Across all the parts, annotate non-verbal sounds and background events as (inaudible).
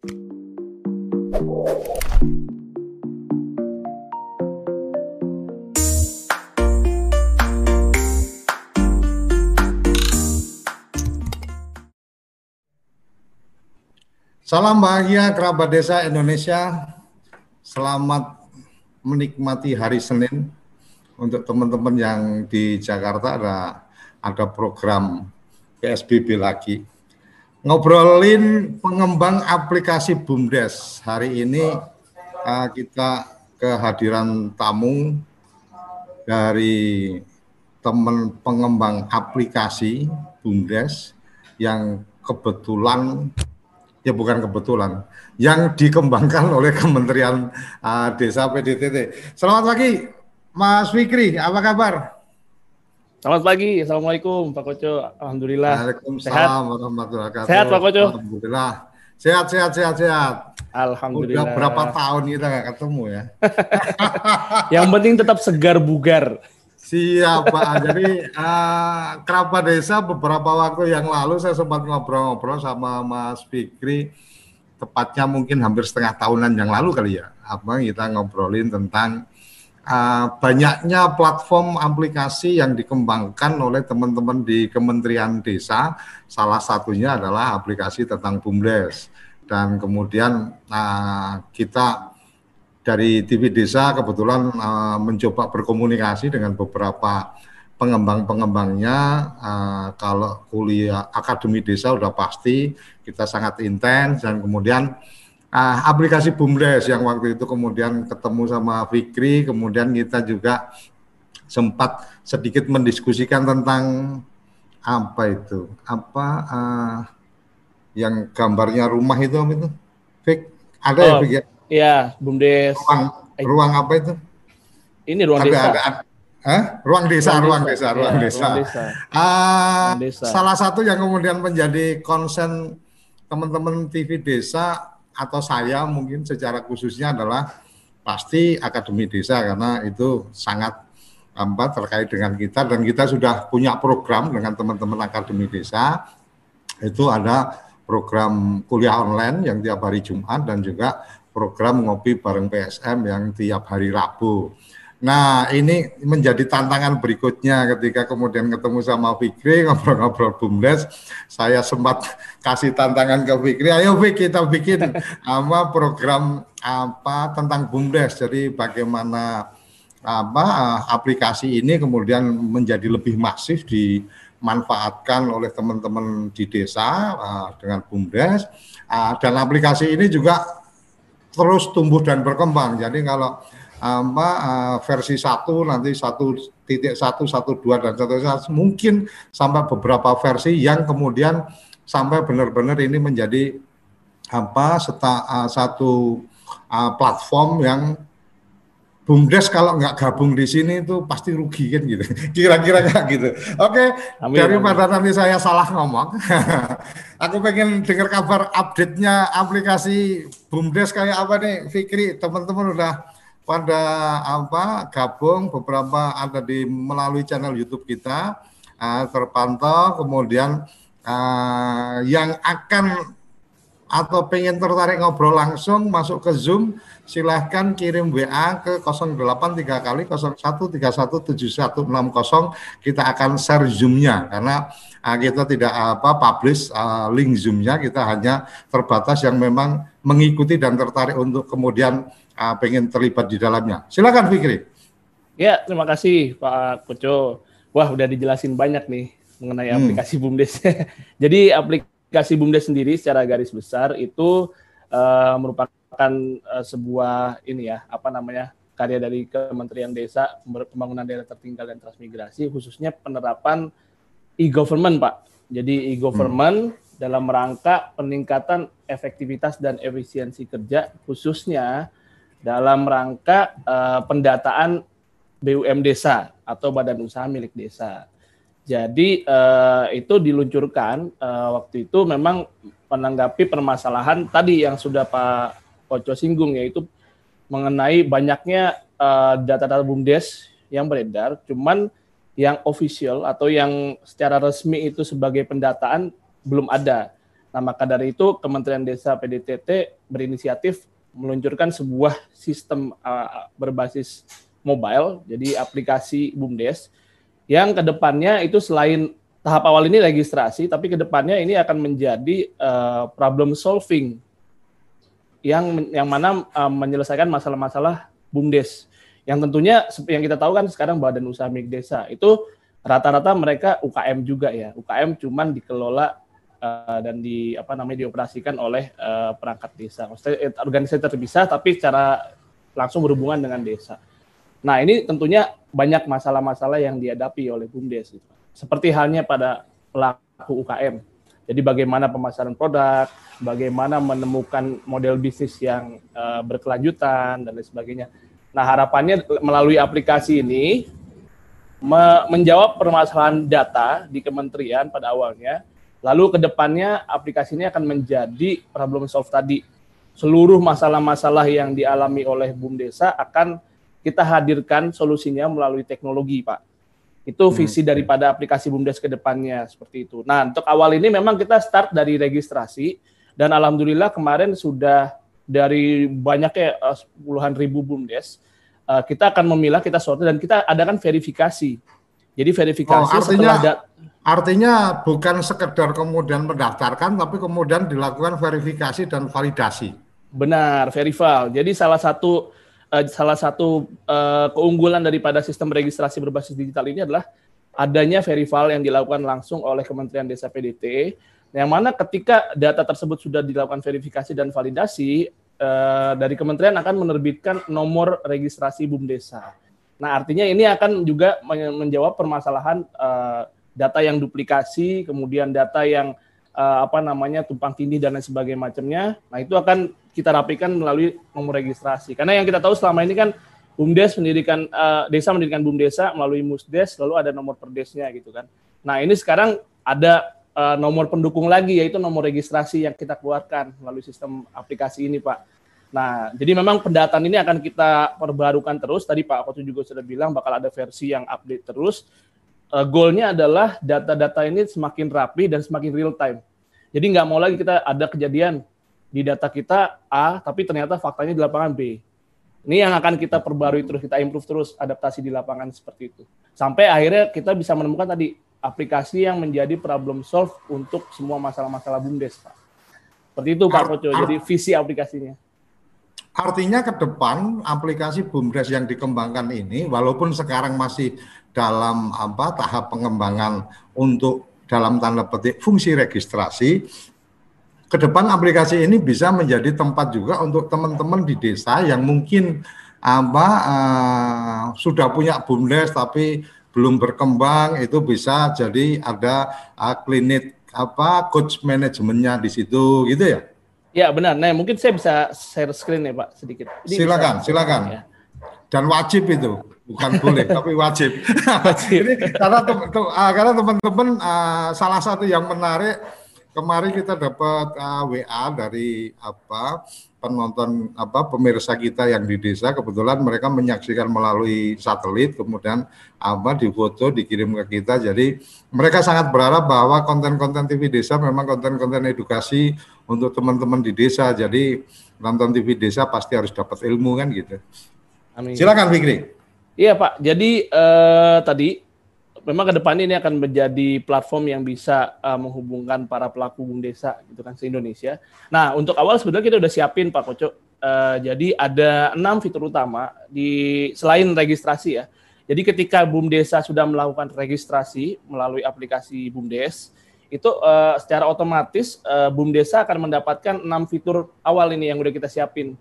Salam bahagia kerabat desa Indonesia. Selamat menikmati hari Senin. Untuk teman-teman yang di Jakarta ada ada program PSBB lagi. Ngobrolin pengembang aplikasi BUMDes. Hari ini uh, kita kehadiran tamu dari teman pengembang aplikasi BUMDes yang kebetulan ya bukan kebetulan, yang dikembangkan (laughs) oleh Kementerian uh, Desa PDTT. Selamat pagi, Mas Fikri, apa kabar? Selamat pagi, Assalamualaikum Pak Koco, Alhamdulillah. Waalaikumsalam warahmatullahi wabarakatuh. Sehat Pak Koco? Alhamdulillah. Sehat, sehat, sehat, sehat. Alhamdulillah. Udah berapa tahun kita nggak ketemu ya? (laughs) Yang penting tetap segar bugar. Siap Pak. Jadi uh, kerabat desa beberapa waktu yang lalu saya sempat ngobrol-ngobrol sama Mas Fikri, tepatnya mungkin hampir setengah tahunan yang lalu kali ya. Apa kita ngobrolin tentang uh, banyaknya platform aplikasi yang dikembangkan oleh teman-teman di Kementerian Desa. Salah satunya adalah aplikasi tentang BUMDes. Dan kemudian uh, kita dari TV Desa kebetulan uh, mencoba berkomunikasi dengan beberapa pengembang-pengembangnya. Uh, kalau kuliah akademi desa udah pasti kita sangat intens dan kemudian uh, aplikasi Bumdes yang waktu itu kemudian ketemu sama Fikri, kemudian kita juga sempat sedikit mendiskusikan tentang apa itu, apa uh, yang gambarnya rumah itu, itu, Fik, ada ya, oh. ya Fik ya? Iya, BUMDes. Ruang, ruang apa itu? Ini ruang ada, desa. Ada, ada, eh? Ruang desa, ruang desa, ruang iya, desa. Ruang desa. Uh, desa. Salah satu yang kemudian menjadi konsen teman-teman TV desa atau saya mungkin secara khususnya adalah pasti akademi desa karena itu sangat apa terkait dengan kita dan kita sudah punya program dengan teman-teman akademi desa itu ada program kuliah online yang tiap hari Jumat dan juga program ngopi bareng PSM yang tiap hari Rabu. Nah, ini menjadi tantangan berikutnya ketika kemudian ketemu sama Fikri, ngobrol-ngobrol BUMDes, saya sempat kasih tantangan ke Fikri, ayo Fik kita bikin apa program apa tentang BUMDes. Jadi bagaimana apa aplikasi ini kemudian menjadi lebih masif dimanfaatkan oleh teman-teman di desa uh, dengan BUMDes. Uh, dan aplikasi ini juga terus tumbuh dan berkembang. Jadi kalau apa uh, versi satu nanti satu titik satu satu dua dan seterusnya mungkin sampai beberapa versi yang kemudian sampai benar-benar ini menjadi apa seta, uh, satu uh, platform yang BUMDes kalau nggak gabung di sini itu pasti rugi kan gitu. (laughs) Kira-kira kayak gitu. Oke, okay. daripada nanti saya salah ngomong. (laughs) aku pengen dengar kabar update-nya aplikasi BUMDes kayak apa nih Fikri. Teman-teman udah pada apa gabung beberapa ada di melalui channel YouTube kita uh, terpantau kemudian uh, yang akan atau pengen tertarik ngobrol langsung masuk ke Zoom silahkan kirim WA ke 083 kali 01317160 kita akan share Zoom-nya karena uh, kita tidak apa publish uh, link Zoom-nya. Kita hanya terbatas yang memang mengikuti dan tertarik untuk kemudian uh, pengen terlibat di dalamnya silakan Fikri ya terima kasih Pak Koco wah udah dijelasin banyak nih mengenai hmm. aplikasi BUMDes (laughs) jadi aplikasi BUMDes sendiri secara garis besar itu uh, merupakan uh, sebuah ini ya apa namanya karya dari Kementerian Desa Pembangunan Daerah Tertinggal dan Transmigrasi khususnya penerapan e-government Pak. Jadi e-government hmm. dalam rangka peningkatan efektivitas dan efisiensi kerja khususnya dalam rangka uh, pendataan BUM desa atau badan usaha milik desa. Jadi uh, itu diluncurkan uh, waktu itu memang menanggapi permasalahan tadi yang sudah Pak Koco singgung yaitu mengenai banyaknya uh, data-data bumdes yang beredar, cuman yang official atau yang secara resmi itu sebagai pendataan belum ada. Nah, maka dari itu Kementerian Desa PDTT berinisiatif meluncurkan sebuah sistem uh, berbasis mobile, jadi aplikasi BUMDes, yang ke depannya itu selain tahap awal ini registrasi, tapi ke depannya ini akan menjadi uh, problem solving yang yang mana uh, menyelesaikan masalah-masalah BUMDes. Yang tentunya yang kita tahu kan sekarang Badan Usaha Milik Desa itu rata-rata mereka UKM juga ya. UKM cuman dikelola uh, dan di apa namanya dioperasikan oleh uh, perangkat desa. Maksudnya eh, organisasi terpisah tapi secara langsung berhubungan dengan desa. Nah, ini tentunya banyak masalah-masalah yang dihadapi oleh BUMDes. Seperti halnya pada pelaku UKM. Jadi bagaimana pemasaran produk, bagaimana menemukan model bisnis yang uh, berkelanjutan dan lain sebagainya. Nah, harapannya melalui aplikasi ini me menjawab permasalahan data di kementerian pada awalnya Lalu ke depannya aplikasi ini akan menjadi problem solve tadi. Seluruh masalah-masalah yang dialami oleh BUM Desa akan kita hadirkan solusinya melalui teknologi, Pak. Itu hmm. visi daripada aplikasi BUMDes ke depannya seperti itu. Nah, untuk awal ini memang kita start dari registrasi dan alhamdulillah kemarin sudah dari banyaknya uh, puluhan ribu BUMDes uh, kita akan memilah kita sortir dan kita adakan verifikasi. Jadi verifikasi oh, artinya, setelah Artinya bukan sekedar kemudian mendaftarkan, tapi kemudian dilakukan verifikasi dan validasi. Benar, verival. Jadi salah satu uh, salah satu uh, keunggulan daripada sistem registrasi berbasis digital ini adalah adanya verival yang dilakukan langsung oleh Kementerian Desa PDT, yang mana ketika data tersebut sudah dilakukan verifikasi dan validasi, uh, dari Kementerian akan menerbitkan nomor registrasi BUMDesa. Nah, artinya ini akan juga menjawab permasalahan data yang duplikasi, kemudian data yang uh, apa namanya tumpang tindih dan lain sebagainya macamnya. Nah, itu akan kita rapikan melalui nomor registrasi. Karena yang kita tahu selama ini kan BUMDes mendirikan uh, desa mendirikan BUMDesa melalui MUSDes lalu ada nomor perdesnya gitu kan. Nah, ini sekarang ada uh, nomor pendukung lagi yaitu nomor registrasi yang kita keluarkan melalui sistem aplikasi ini, Pak. Nah, jadi memang pendataan ini akan kita perbarukan terus. Tadi Pak Kotu juga sudah bilang bakal ada versi yang update terus uh, goalnya adalah data-data ini semakin rapi dan semakin real time. Jadi nggak mau lagi kita ada kejadian di data kita A, tapi ternyata faktanya di lapangan B. Ini yang akan kita perbarui terus, kita improve terus adaptasi di lapangan seperti itu. Sampai akhirnya kita bisa menemukan tadi aplikasi yang menjadi problem solve untuk semua masalah-masalah BUMDes, Pak. Seperti itu Pak Koco, jadi visi aplikasinya. Artinya ke depan aplikasi BUMDes yang dikembangkan ini, walaupun sekarang masih dalam apa tahap pengembangan untuk dalam tanda petik fungsi registrasi ke depan aplikasi ini bisa menjadi tempat juga untuk teman-teman di desa yang mungkin apa uh, sudah punya bumdes tapi belum berkembang itu bisa jadi ada uh, klinik apa coach manajemennya di situ gitu ya ya benar. Nah mungkin saya bisa share screen ya pak sedikit. Ini silakan bisa, silakan. ya. dan wajib itu. Bukan boleh (laughs) tapi wajib. Ini karena uh, karena teman-teman uh, salah satu yang menarik kemarin kita dapat uh, WA dari apa penonton apa pemirsa kita yang di desa kebetulan mereka menyaksikan melalui satelit kemudian apa difoto dikirim ke kita jadi mereka sangat berharap bahwa konten-konten TV desa memang konten-konten edukasi untuk teman-teman di desa jadi nonton TV desa pasti harus dapat ilmu kan gitu. Amin. Silakan Fikri. Iya Pak, jadi uh, tadi memang ke depan ini akan menjadi platform yang bisa uh, menghubungkan para pelaku desa gitu kan se Indonesia. Nah untuk awal sebenarnya kita udah siapin Pak Koco. Uh, jadi ada enam fitur utama di selain registrasi ya. Jadi ketika bum desa sudah melakukan registrasi melalui aplikasi bumdes, itu uh, secara otomatis uh, bum desa akan mendapatkan enam fitur awal ini yang udah kita siapin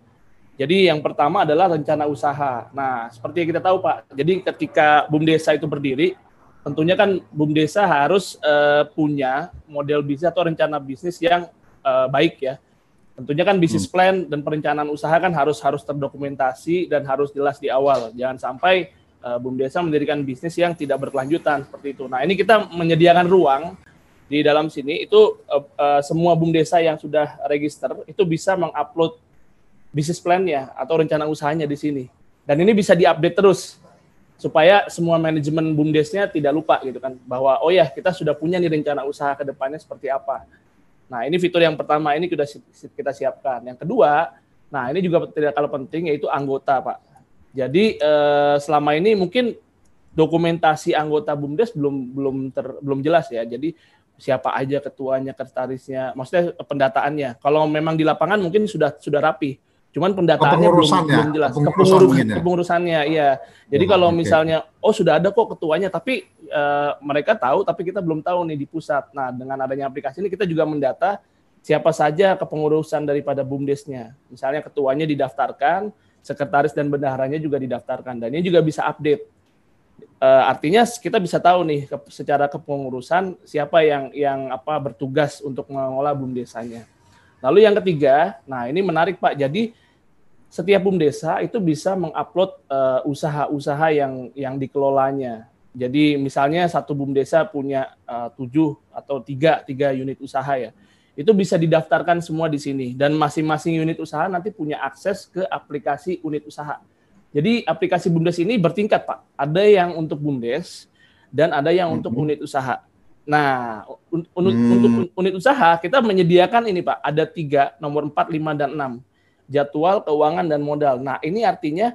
jadi yang pertama adalah rencana usaha. Nah, seperti yang kita tahu Pak, jadi ketika BUM Desa itu berdiri, tentunya kan BUM Desa harus uh, punya model bisnis atau rencana bisnis yang uh, baik ya. Tentunya kan bisnis hmm. plan dan perencanaan usaha kan harus harus terdokumentasi dan harus jelas di awal. Jangan sampai uh, BUM Desa mendirikan bisnis yang tidak berkelanjutan seperti itu. Nah, ini kita menyediakan ruang di dalam sini itu uh, uh, semua BUM Desa yang sudah register itu bisa mengupload bisnis plan-nya atau rencana usahanya di sini. Dan ini bisa diupdate terus supaya semua manajemen bumdesnya tidak lupa gitu kan bahwa oh ya kita sudah punya nih rencana usaha ke depannya seperti apa. Nah, ini fitur yang pertama ini sudah kita siapkan. Yang kedua, nah ini juga tidak kalah penting yaitu anggota, Pak. Jadi eh, selama ini mungkin dokumentasi anggota BUMDes belum belum ter, belum jelas ya. Jadi siapa aja ketuanya, kertarisnya, maksudnya pendataannya. Kalau memang di lapangan mungkin sudah sudah rapi. Cuman pendataannya belum, belum jelas. Kepengurusan ya? kepengurusannya, iya. Jadi oh, kalau okay. misalnya, oh sudah ada kok ketuanya, tapi uh, mereka tahu, tapi kita belum tahu nih di pusat. Nah, dengan adanya aplikasi ini kita juga mendata siapa saja kepengurusan daripada bumdesnya. Misalnya ketuanya didaftarkan, sekretaris dan bendaharanya juga didaftarkan, dan ini juga bisa update. Uh, artinya kita bisa tahu nih ke, secara kepengurusan siapa yang yang apa bertugas untuk mengelola bumdesanya. Lalu yang ketiga, nah ini menarik Pak. Jadi setiap bum desa itu bisa mengupload uh, usaha-usaha yang yang dikelolanya. Jadi misalnya satu bum desa punya uh, tujuh atau tiga tiga unit usaha ya, itu bisa didaftarkan semua di sini dan masing-masing unit usaha nanti punya akses ke aplikasi unit usaha. Jadi aplikasi bumdes ini bertingkat pak. Ada yang untuk bumdes dan ada yang untuk mhm. unit usaha. Nah, un hmm. untuk unit usaha kita menyediakan ini Pak, ada tiga, nomor 4, 5, dan 6. Jadwal, keuangan, dan modal. Nah, ini artinya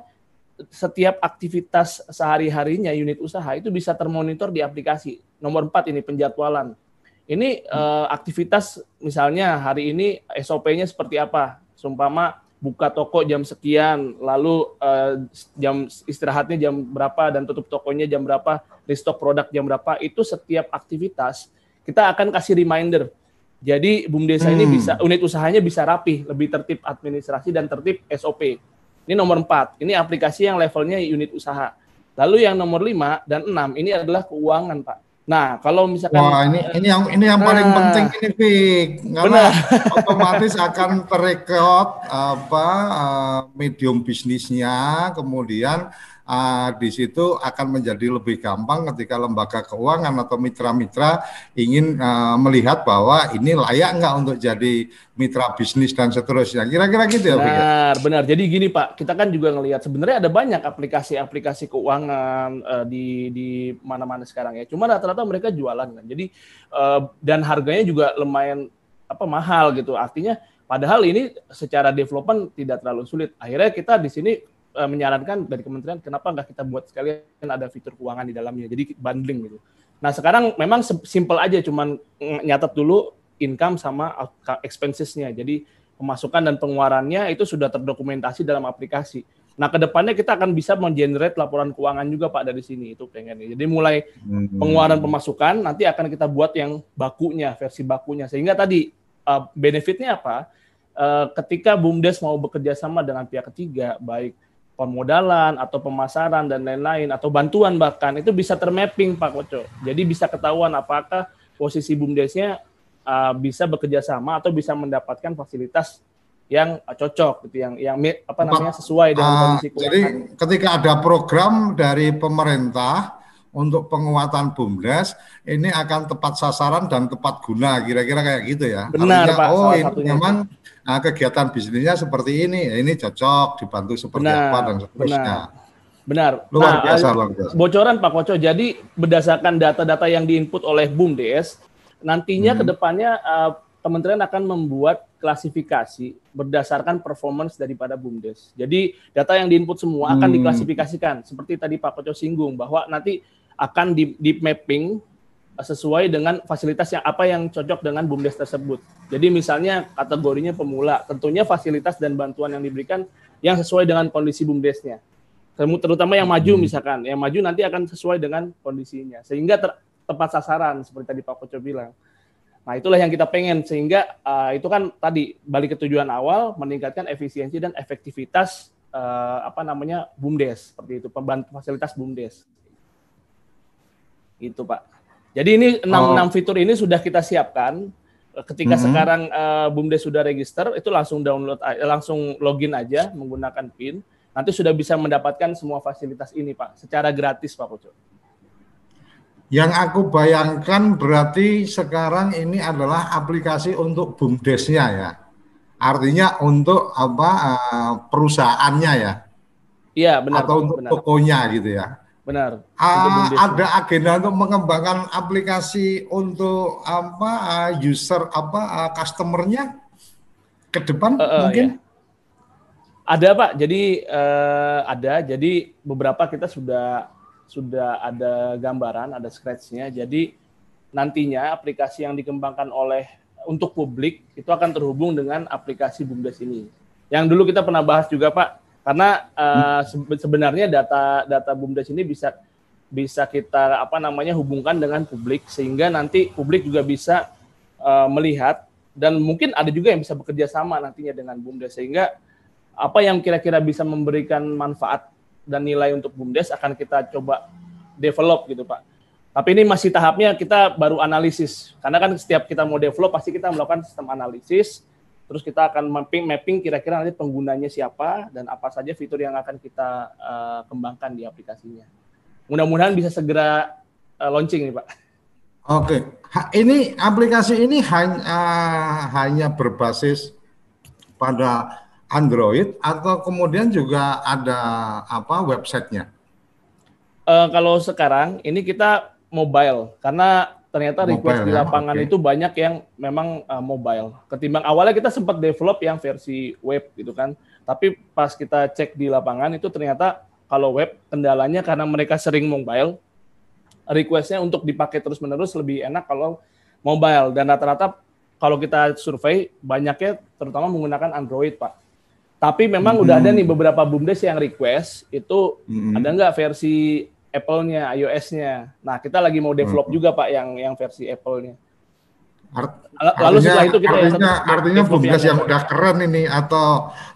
setiap aktivitas sehari-harinya unit usaha itu bisa termonitor di aplikasi. Nomor 4 ini penjadwalan. Ini uh, aktivitas misalnya hari ini SOP-nya seperti apa? Sumpama buka toko jam sekian, lalu uh, jam istirahatnya jam berapa dan tutup tokonya jam berapa, restock produk jam berapa, itu setiap aktivitas kita akan kasih reminder. Jadi BUMDesa hmm. ini bisa unit usahanya bisa rapi, lebih tertib administrasi dan tertib SOP. Ini nomor 4. Ini aplikasi yang levelnya unit usaha. Lalu yang nomor 5 dan 6 ini adalah keuangan, Pak. Nah, kalau misalkan Wah, ini ini yang ini yang paling nah, penting ini, Fik. Karena (laughs) otomatis akan terekod apa uh, medium bisnisnya, kemudian uh, di situ akan menjadi lebih gampang ketika lembaga keuangan atau mitra-mitra ingin uh, melihat bahwa ini layak nggak untuk jadi mitra bisnis dan seterusnya. Kira-kira gitu ya, ya? Benar, benar. Jadi gini Pak, kita kan juga ngelihat sebenarnya ada banyak aplikasi-aplikasi keuangan uh, di di mana-mana sekarang ya. Cuma rata-rata mereka jualan kan. Jadi uh, dan harganya juga lumayan apa mahal gitu. Artinya padahal ini secara development tidak terlalu sulit. Akhirnya kita di sini uh, menyarankan dari kementerian kenapa nggak kita buat sekalian ada fitur keuangan di dalamnya jadi bundling gitu. Nah sekarang memang simple aja cuman nyatet dulu income sama expensesnya. Jadi pemasukan dan pengeluarannya itu sudah terdokumentasi dalam aplikasi. Nah ke depannya kita akan bisa mengenerate laporan keuangan juga pak dari sini itu pengen jadi mulai hmm. pengeluaran pemasukan nanti akan kita buat yang bakunya versi bakunya. Sehingga tadi uh, benefitnya apa? Uh, ketika bumdes mau bekerja sama dengan pihak ketiga baik pemodalan atau pemasaran dan lain-lain atau bantuan bahkan itu bisa termapping Pak Koco. Jadi bisa ketahuan apakah posisi bumdesnya uh, bisa bekerja sama atau bisa mendapatkan fasilitas yang cocok gitu yang yang apa namanya sesuai dengan uh, kondisi keuangan. Jadi ketika ada program dari pemerintah untuk penguatan BUMDes ini akan tepat sasaran dan tepat guna kira-kira kayak gitu ya. Benar Artinya, Pak. Oh ini satunya. memang nah, kegiatan bisnisnya seperti ini, ini cocok dibantu seperti benar, apa dan seterusnya. Benar. Benar. Luar nah, biasa, luar biasa. Bocoran Pak Koco. Jadi berdasarkan data-data yang diinput oleh BUMDes, nantinya hmm. ke depannya uh, kementerian akan membuat klasifikasi berdasarkan performance daripada BUMDes. Jadi data yang diinput semua akan hmm. diklasifikasikan. Seperti tadi Pak Koco singgung bahwa nanti akan di, di mapping sesuai dengan fasilitas yang apa yang cocok dengan bumdes tersebut. Jadi misalnya kategorinya pemula, tentunya fasilitas dan bantuan yang diberikan yang sesuai dengan kondisi bumdesnya. Terutama yang maju hmm. misalkan, yang maju nanti akan sesuai dengan kondisinya sehingga ter, tepat sasaran seperti tadi Pak Koco bilang. Nah, itulah yang kita pengen sehingga uh, itu kan tadi balik ke tujuan awal meningkatkan efisiensi dan efektivitas uh, apa namanya bumdes seperti itu, pembantu fasilitas bumdes. Itu Pak. Jadi ini enam oh. fitur ini sudah kita siapkan. Ketika mm -hmm. sekarang uh, Bumdes sudah register, itu langsung download, langsung login aja menggunakan PIN. Nanti sudah bisa mendapatkan semua fasilitas ini, Pak, secara gratis, Pak Koco. Yang aku bayangkan berarti sekarang ini adalah aplikasi untuk bumdesnya ya. Artinya untuk apa uh, perusahaannya ya. Iya, benar. Atau untuk benar. tokonya gitu ya. Benar. Uh, ada agenda untuk mengembangkan aplikasi untuk apa uh, user apa uh, customernya ke depan uh, uh, mungkin? Ya. Ada Pak. Jadi uh, ada. Jadi beberapa kita sudah sudah ada gambaran, ada scratch-nya. Jadi nantinya aplikasi yang dikembangkan oleh untuk publik itu akan terhubung dengan aplikasi Bumdes ini. Yang dulu kita pernah bahas juga Pak, karena uh, sebenarnya data data bumdes ini bisa bisa kita apa namanya hubungkan dengan publik sehingga nanti publik juga bisa uh, melihat dan mungkin ada juga yang bisa bekerja sama nantinya dengan bumdes sehingga apa yang kira-kira bisa memberikan manfaat dan nilai untuk bumdes akan kita coba develop gitu pak. Tapi ini masih tahapnya kita baru analisis karena kan setiap kita mau develop pasti kita melakukan sistem analisis Terus kita akan mapping mapping kira-kira nanti penggunanya siapa dan apa saja fitur yang akan kita uh, kembangkan di aplikasinya. Mudah-mudahan bisa segera uh, launching nih Pak. Oke, ini aplikasi ini hanya uh, hanya berbasis pada Android atau kemudian juga ada apa websitenya? Uh, kalau sekarang ini kita mobile karena ternyata request di ya? lapangan okay. itu banyak yang memang uh, mobile. Ketimbang awalnya kita sempat develop yang versi web gitu kan. Tapi pas kita cek di lapangan itu ternyata kalau web kendalanya karena mereka sering mobile, requestnya untuk dipakai terus-menerus lebih enak kalau mobile. Dan rata-rata kalau kita survei banyaknya terutama menggunakan Android, Pak. Tapi memang hmm. udah ada nih beberapa bumdes yang request itu hmm. ada nggak versi Apple-nya, iOS-nya. Nah, kita lagi mau develop hmm. juga Pak yang yang versi Apple-nya. Art, Lalu artinya, setelah itu kita artinya, ya, artinya bumdes yang, yang udah keren ini atau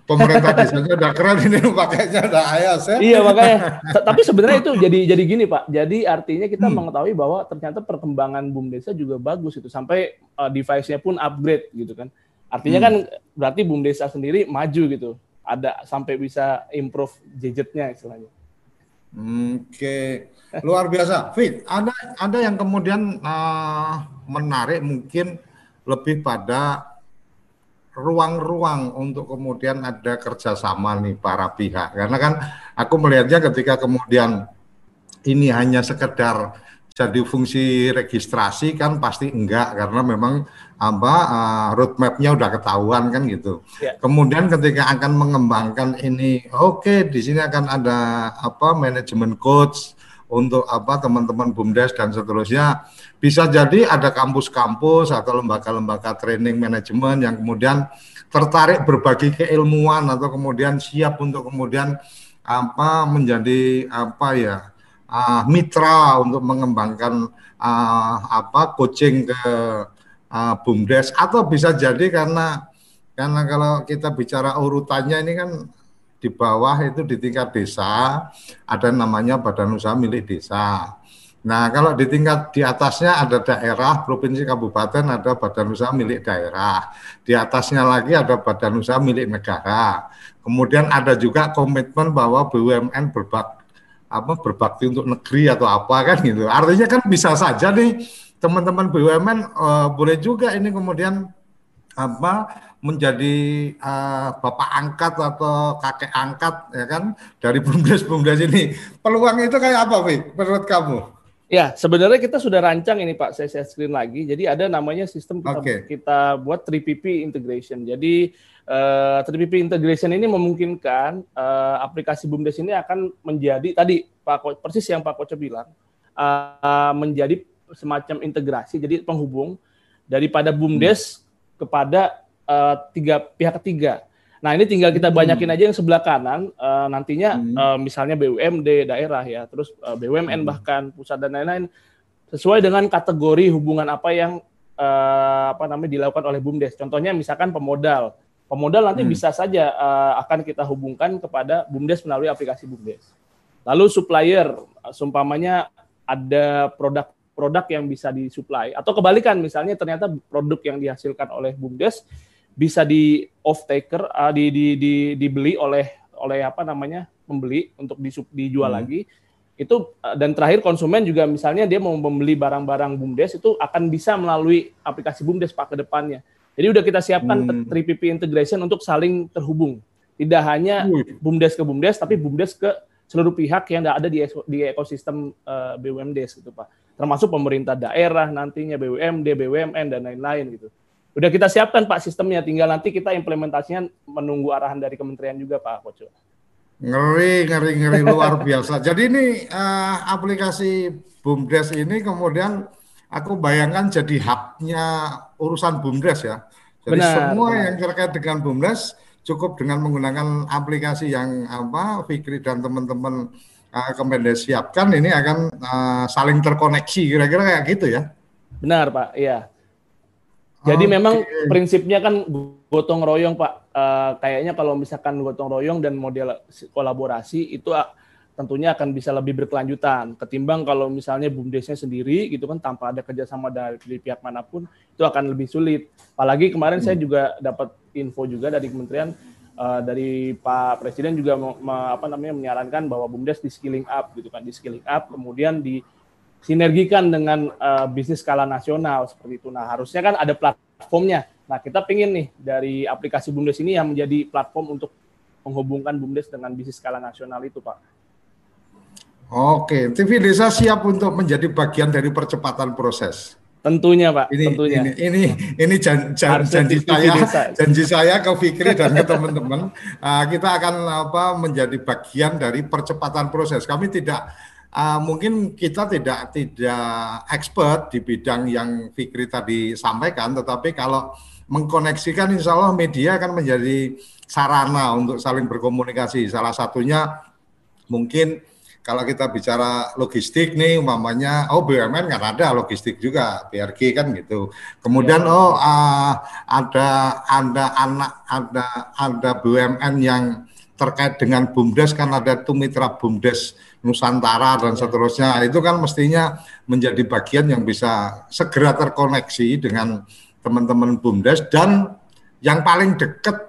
pemerintah desanya udah keren ini (laughs) pakainya udah iOS ya. Iya makanya. (laughs) Tapi sebenarnya itu jadi jadi gini Pak. Jadi artinya kita hmm. mengetahui bahwa ternyata perkembangan bumdesa juga bagus itu sampai uh, device-nya pun upgrade gitu kan. Artinya hmm. kan berarti bumdesa sendiri maju gitu. Ada sampai bisa improve gadgetnya istilahnya. Oke, luar biasa. Fit, ada ada yang kemudian uh, menarik mungkin lebih pada ruang-ruang untuk kemudian ada kerjasama nih para pihak. Karena kan aku melihatnya ketika kemudian ini hanya sekedar jadi fungsi registrasi kan pasti enggak karena memang apa uh, roadmapnya udah ketahuan kan gitu. Yeah. Kemudian ketika akan mengembangkan ini, oke okay, di sini akan ada apa manajemen coach untuk apa teman-teman bumdes dan seterusnya. Bisa jadi ada kampus-kampus atau lembaga-lembaga training manajemen yang kemudian tertarik berbagi keilmuan atau kemudian siap untuk kemudian apa menjadi apa ya uh, mitra untuk mengembangkan uh, apa coaching ke uh, bumdes atau bisa jadi karena karena kalau kita bicara urutannya ini kan di bawah itu di tingkat desa ada namanya badan usaha milik desa. Nah, kalau di tingkat di atasnya ada daerah, provinsi, kabupaten, ada badan usaha milik daerah. Di atasnya lagi ada badan usaha milik negara. Kemudian ada juga komitmen bahwa BUMN berbak apa berbakti untuk negeri atau apa kan gitu. Artinya kan bisa saja nih teman-teman BUMN uh, boleh juga ini kemudian apa menjadi uh, bapak angkat atau kakek angkat ya kan dari bumdes-bumdes ini. Peluang itu kayak apa, Pi, menurut kamu? Ya, sebenarnya kita sudah rancang ini Pak, saya, saya screen lagi. Jadi ada namanya sistem kita, okay. kita buat 3PP integration. Jadi uh, 3PP integration ini memungkinkan uh, aplikasi BUMDes ini akan menjadi tadi Pak persis yang Pak Koco bilang uh, menjadi semacam integrasi jadi penghubung daripada BUMDes hmm. kepada uh, tiga pihak ketiga. Nah ini tinggal kita banyakin hmm. aja yang sebelah kanan uh, nantinya hmm. uh, misalnya BUMD daerah ya, terus uh, BUMN hmm. bahkan pusat dan lain-lain sesuai dengan kategori hubungan apa yang uh, apa namanya dilakukan oleh BUMDes. Contohnya misalkan pemodal Pemodal nanti hmm. bisa saja uh, akan kita hubungkan kepada BUMDes melalui aplikasi BUMDes. Lalu supplier, sumpamanya ada produk-produk yang bisa disuplai atau kebalikan misalnya ternyata produk yang dihasilkan oleh BUMDes bisa di off taker uh, di, di, di, dibeli oleh oleh apa namanya pembeli untuk dijual hmm. lagi itu uh, dan terakhir konsumen juga misalnya dia mau membeli barang-barang BUMDes itu akan bisa melalui aplikasi BUMDes Pak ke depannya. Jadi udah kita siapkan hmm. 3PP integration untuk saling terhubung. Tidak hanya BUMDes ke BUMDes, tapi BUMDes ke seluruh pihak yang ada di, di ekosistem uh, BUMDes gitu Pak. Termasuk pemerintah daerah nantinya BUMD, BUMN dan lain-lain gitu. Udah kita siapkan Pak sistemnya, tinggal nanti kita implementasinya menunggu arahan dari kementerian juga Pak Koco. Ngeri, ngeri, ngeri luar biasa. Jadi ini uh, aplikasi BUMDes ini kemudian aku bayangkan jadi hubnya urusan BUMDes ya. Jadi benar, semua benar. yang terkait dengan BUMDes cukup dengan menggunakan aplikasi yang apa Fikri dan teman-teman uh, Kemendes siapkan ini akan uh, saling terkoneksi kira-kira kayak gitu ya. Benar Pak, iya. Jadi okay. memang prinsipnya kan gotong royong Pak. Uh, kayaknya kalau misalkan gotong royong dan model kolaborasi itu uh, tentunya akan bisa lebih berkelanjutan ketimbang kalau misalnya bumdesnya sendiri gitu kan tanpa ada kerjasama dari, dari pihak mana pun itu akan lebih sulit. Apalagi kemarin hmm. saya juga dapat info juga dari kementerian uh, dari Pak Presiden juga me, apa namanya menyarankan bahwa bumdes di skilling up gitu kan di skilling up kemudian di sinergikan dengan uh, bisnis skala nasional seperti itu. Nah, harusnya kan ada platformnya. Nah, kita pingin nih dari aplikasi BUMDes ini yang menjadi platform untuk menghubungkan BUMDes dengan bisnis skala nasional itu, Pak. Oke, TV Desa siap untuk menjadi bagian dari percepatan proses. Tentunya, Pak. Ini, tentunya. Ini, ini, ini jan, jan, janji saya, janji saya ke Fikri dan ke teman-teman. Uh, (laughs) kita akan apa menjadi bagian dari percepatan proses. Kami tidak uh, mungkin kita tidak tidak expert di bidang yang Fikri tadi sampaikan, tetapi kalau mengkoneksikan insya Allah media akan menjadi sarana untuk saling berkomunikasi. Salah satunya mungkin kalau kita bicara logistik nih umpamanya oh BUMN kan ada logistik juga BRG kan gitu. Kemudian ya. oh uh, ada ada anak ada ada BUMN yang terkait dengan BUMDes kan ada tuh mitra BUMDes Nusantara dan seterusnya. Itu kan mestinya menjadi bagian yang bisa segera terkoneksi dengan teman-teman BUMDes dan yang paling dekat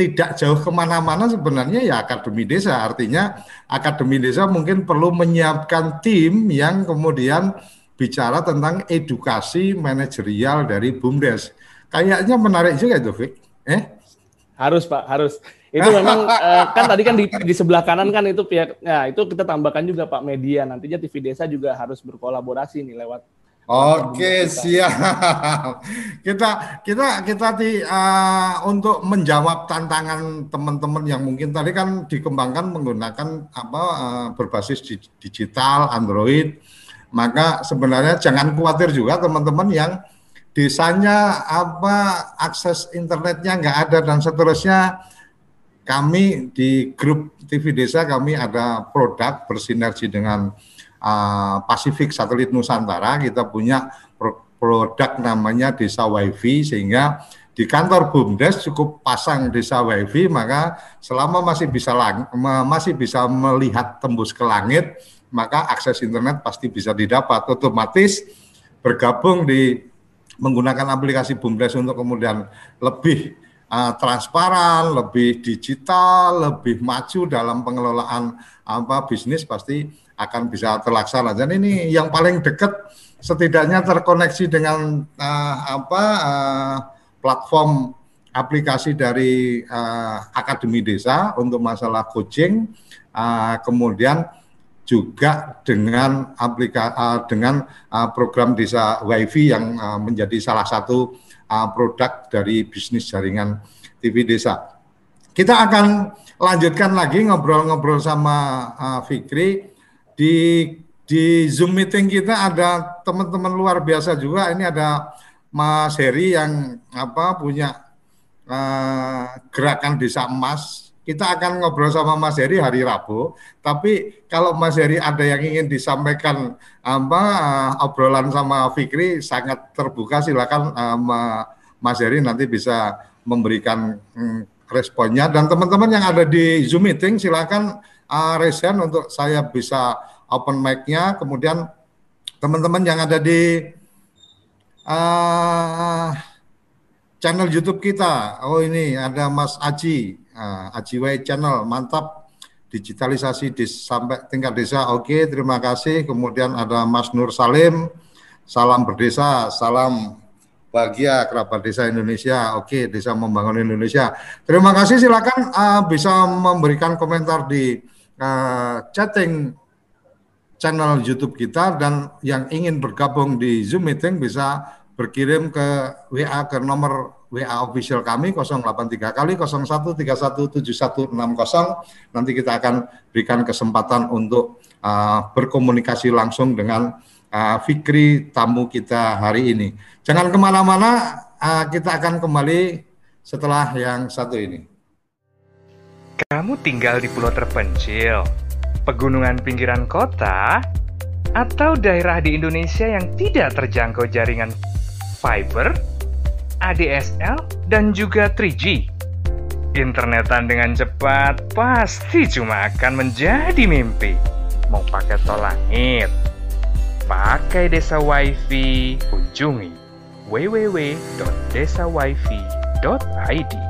tidak jauh ke mana-mana sebenarnya ya Akademi Desa. Artinya Akademi Desa mungkin perlu menyiapkan tim yang kemudian bicara tentang edukasi manajerial dari BUMDes. Kayaknya menarik juga itu Fik. Eh? Harus Pak harus. Itu memang uh, (laughs) kan tadi kan di, di sebelah kanan kan itu pihak ya itu kita tambahkan juga Pak media. Nantinya TV Desa juga harus berkolaborasi nih lewat Oke siap. (laughs) Kita kita kita di uh, untuk menjawab tantangan teman-teman yang mungkin tadi kan dikembangkan menggunakan apa uh, berbasis di, digital Android. Maka sebenarnya jangan khawatir juga teman-teman yang desanya apa akses internetnya nggak ada dan seterusnya. Kami di grup TV Desa kami ada produk bersinergi dengan uh, Pasifik Satelit Nusantara kita punya produk namanya Desa WiFi sehingga di kantor BUMDes cukup pasang desa WiFi maka selama masih bisa lang masih bisa melihat tembus ke langit maka akses internet pasti bisa didapat. Otomatis bergabung di menggunakan aplikasi BUMDes untuk kemudian lebih uh, transparan, lebih digital, lebih maju dalam pengelolaan apa bisnis pasti akan bisa terlaksana. Dan ini yang paling dekat setidaknya terkoneksi dengan uh, apa uh, platform aplikasi dari uh, Akademi Desa untuk masalah coaching, uh, kemudian juga dengan aplikasi uh, dengan uh, program Desa WiFi yang uh, menjadi salah satu uh, produk dari bisnis jaringan TV Desa. Kita akan lanjutkan lagi ngobrol-ngobrol sama uh, Fikri di di Zoom meeting kita ada teman-teman luar biasa juga. Ini ada Mas Heri yang apa punya uh, gerakan desa emas kita akan ngobrol sama Mas Heri hari Rabu. Tapi kalau Mas Heri ada yang ingin disampaikan apa uh, obrolan sama Fikri sangat terbuka silakan uh, Mas Heri nanti bisa memberikan um, responnya dan teman-teman yang ada di Zoom meeting silakan uh, raise hand untuk saya bisa open mic-nya. Kemudian teman-teman yang ada di uh, channel YouTube kita. Oh ini ada Mas Aji uh, Ajiwai Channel, mantap digitalisasi di sampai tingkat desa. Oke, terima kasih. Kemudian ada Mas Nur Salim, salam berdesa, salam bahagia kerabat desa Indonesia. Oke, desa membangun Indonesia. Terima kasih. Silakan uh, bisa memberikan komentar di uh, chatting channel YouTube kita dan yang ingin bergabung di Zoom meeting bisa berkirim ke WA ke nomor WA official kami 083 kali 01317160 nanti kita akan berikan kesempatan untuk uh, berkomunikasi langsung dengan uh, Fikri tamu kita hari ini. Jangan ke mana-mana, uh, kita akan kembali setelah yang satu ini. Kamu tinggal di pulau terpencil, pegunungan pinggiran kota, atau daerah di Indonesia yang tidak terjangkau jaringan fiber, ADSL, dan juga 3G. Internetan dengan cepat pasti cuma akan menjadi mimpi. Mau pakai tol langit, pakai desa wifi, kunjungi www.desawifi.id.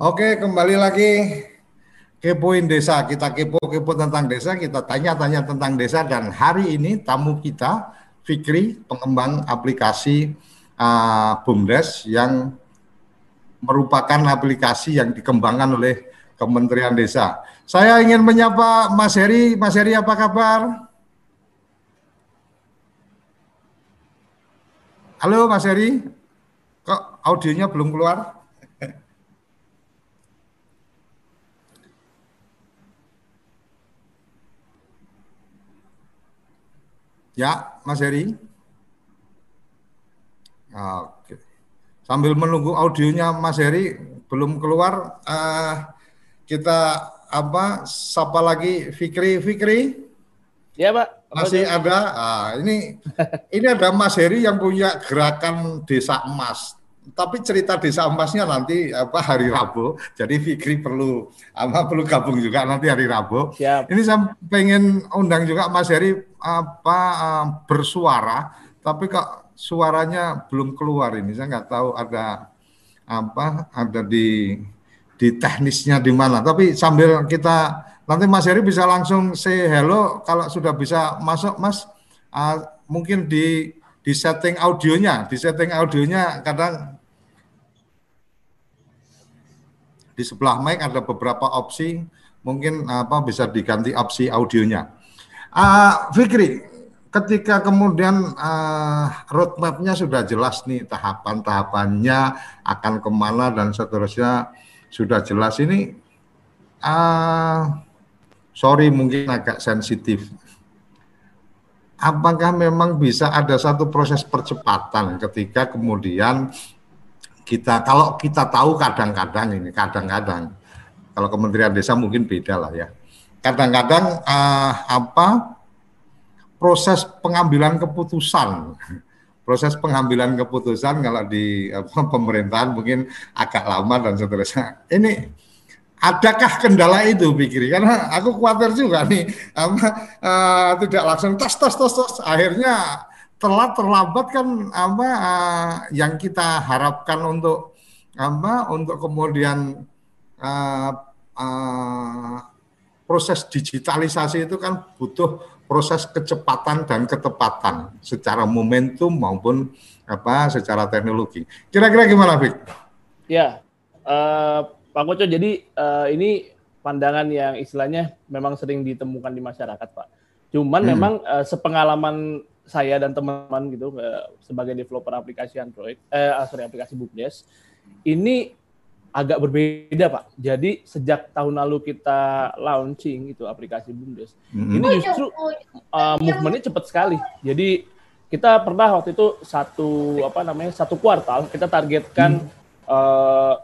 Oke, kembali lagi kepoin desa. Kita kepo-kepo tentang desa, kita tanya-tanya tentang desa dan hari ini tamu kita Fikri, pengembang aplikasi uh, BUMDes yang merupakan aplikasi yang dikembangkan oleh Kementerian Desa. Saya ingin menyapa Mas Heri. Mas Heri apa kabar? Halo Mas Heri. Kok audionya belum keluar? Ya, Mas Heri. Oke. Sambil menunggu audionya Mas Heri belum keluar, uh, kita apa? Sapa lagi Fikri, Fikri. Ya, Pak. Masih ada. Ah, ini ini ada Mas Heri yang punya gerakan Desa Emas tapi cerita desa emasnya nanti apa hari Rabu. Jadi Fikri perlu apa perlu gabung juga nanti hari Rabu. Siap. Ini saya pengen undang juga Mas Heri apa uh, bersuara, tapi kok suaranya belum keluar ini. Saya nggak tahu ada apa ada di di teknisnya di mana. Tapi sambil kita nanti Mas Heri bisa langsung say hello kalau sudah bisa masuk Mas. Uh, mungkin di di setting audionya, di setting audionya kadang di sebelah mic ada beberapa opsi, mungkin apa bisa diganti opsi audionya. Uh, Fikri, ketika kemudian uh, roadmapnya sudah jelas nih tahapan-tahapannya akan ke mana dan seterusnya sudah jelas. Ini, uh, sorry mungkin agak sensitif. Apakah memang bisa ada satu proses percepatan ketika kemudian kita kalau kita tahu kadang-kadang ini kadang-kadang kalau Kementerian Desa mungkin beda lah ya. Kadang-kadang uh, apa proses pengambilan keputusan proses pengambilan keputusan kalau di apa, pemerintahan mungkin agak lama dan seterusnya. Ini adakah kendala itu pikir? Karena aku khawatir juga nih apa uh, tidak langsung tos tos tos tos akhirnya telat terlambat kan apa uh, yang kita harapkan untuk apa untuk kemudian uh, uh, proses digitalisasi itu kan butuh proses kecepatan dan ketepatan secara momentum maupun apa secara teknologi. Kira-kira gimana, Fik? Ya, uh, Pak Koco, jadi uh, ini pandangan yang istilahnya memang sering ditemukan di masyarakat, Pak. Cuman hmm. memang uh, sepengalaman saya dan teman-teman gitu uh, sebagai developer aplikasi Android, eh sorry aplikasi Bukdes, ini agak berbeda Pak. Jadi sejak tahun lalu kita launching itu aplikasi Bumdes, hmm. ini justru uh, movementnya cepat sekali. Jadi kita pernah waktu itu satu apa namanya satu kuartal kita targetkan hmm. uh,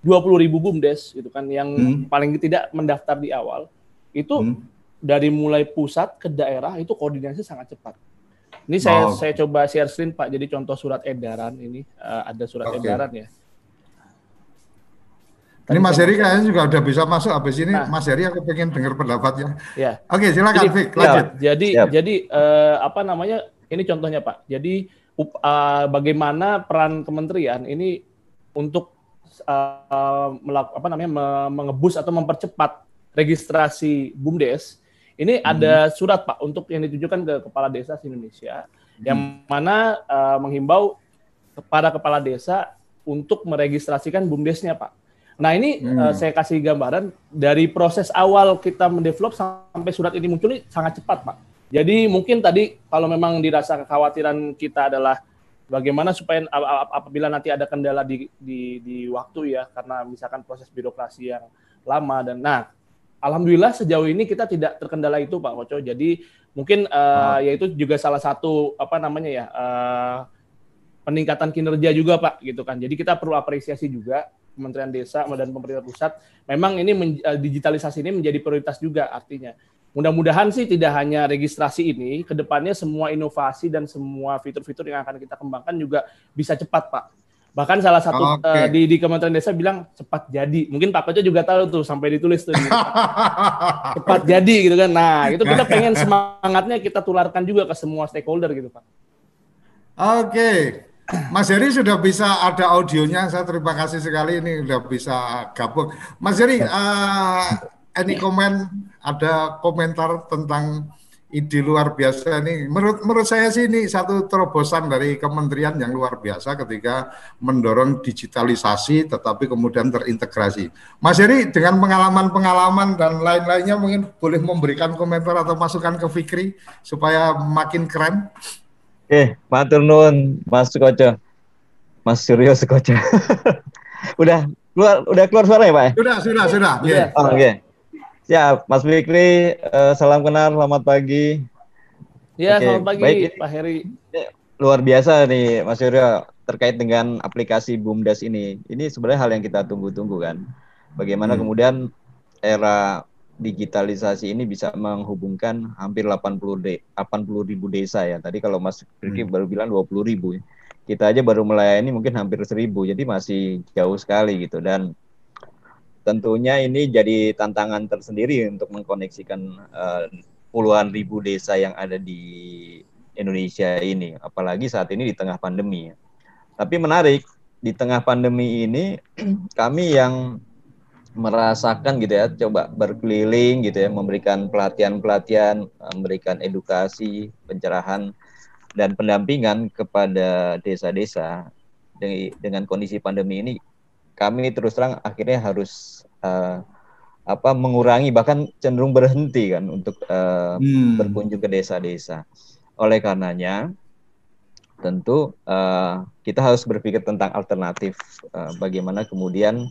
dua puluh ribu bumdes itu kan yang hmm. paling tidak mendaftar di awal itu hmm. dari mulai pusat ke daerah itu koordinasi sangat cepat. Ini saya oh. saya coba share screen Pak. Jadi contoh surat edaran ini uh, ada surat okay. edaran ya. Ini Mas Heri kayaknya juga udah bisa masuk habis ini. Nah, Mas Heri aku pengen dengar pendapatnya. Ya. Oke, silakan jadi, Fik, lanjut. Ya, jadi ya. jadi uh, apa namanya? Ini contohnya Pak. Jadi uh, bagaimana peran kementerian ini untuk uh, melak, apa namanya mengebus atau mempercepat registrasi BUMDes. Ini hmm. ada surat Pak untuk yang ditujukan ke kepala desa di Indonesia hmm. yang mana uh, menghimbau kepada kepala desa untuk meregistrasikan BUMDesnya Pak Nah ini hmm. uh, saya kasih gambaran dari proses awal kita mendevelop sampai surat ini muncul ini sangat cepat Pak. Jadi mungkin tadi kalau memang dirasa kekhawatiran kita adalah bagaimana supaya apabila nanti ada kendala di, di, di waktu ya karena misalkan proses birokrasi yang lama dan nah alhamdulillah sejauh ini kita tidak terkendala itu Pak Koco. Jadi mungkin uh, oh. yaitu juga salah satu apa namanya ya uh, peningkatan kinerja juga Pak gitu kan. Jadi kita perlu apresiasi juga Kementerian Desa dan pemerintah pusat, memang ini eh, digitalisasi ini menjadi prioritas juga artinya. Mudah-mudahan sih tidak hanya registrasi ini, ke depannya semua inovasi dan semua fitur-fitur yang akan kita kembangkan juga bisa cepat, Pak. Bahkan salah satu okay. uh, eh, di, di Kementerian Desa bilang cepat jadi. Mungkin Pak Koco juga tahu tuh sampai ditulis tuh. (laughs) cepat jadi gitu kan. Nah, itu kita (laughs) pengen semangatnya kita tularkan juga ke semua stakeholder gitu, Pak. Oke. Okay. Mas Heri sudah bisa ada audionya. Saya terima kasih sekali ini sudah bisa gabung. Mas Heri, uh, any comment? Ada komentar tentang ide luar biasa ini. Menurut menurut saya sih ini satu terobosan dari kementerian yang luar biasa ketika mendorong digitalisasi, tetapi kemudian terintegrasi. Mas Heri dengan pengalaman-pengalaman dan lain-lainnya mungkin boleh memberikan komentar atau masukan ke Fikri supaya makin keren. Eh, matur nuwun Mas Sukoco. Mas Suryo Sukoco. (laughs) udah keluar udah keluar suara ya, Pak? Sudah, sudah, sudah. Yeah. Oh, Oke. Okay. Ya, Mas Fikri, uh, salam kenal, selamat pagi. Ya, okay. selamat pagi Baik, Pak Heri. Luar biasa nih Mas Suryo terkait dengan aplikasi BUMDes ini. Ini sebenarnya hal yang kita tunggu-tunggu kan. Bagaimana hmm. kemudian era digitalisasi ini bisa menghubungkan hampir 80 de 80 ribu desa ya. Tadi kalau Mas Riki hmm. baru bilang 20 ribu. Kita aja baru melayani mungkin hampir seribu, jadi masih jauh sekali gitu. Dan tentunya ini jadi tantangan tersendiri untuk mengkoneksikan uh, puluhan ribu desa yang ada di Indonesia ini, apalagi saat ini di tengah pandemi. Tapi menarik, di tengah pandemi ini (clears throat) kami yang merasakan gitu ya, coba berkeliling gitu ya, memberikan pelatihan-pelatihan, memberikan edukasi, pencerahan dan pendampingan kepada desa-desa dengan kondisi pandemi ini kami terus terang akhirnya harus uh, apa mengurangi bahkan cenderung berhenti kan untuk uh, hmm. berkunjung ke desa-desa. Oleh karenanya tentu uh, kita harus berpikir tentang alternatif uh, bagaimana kemudian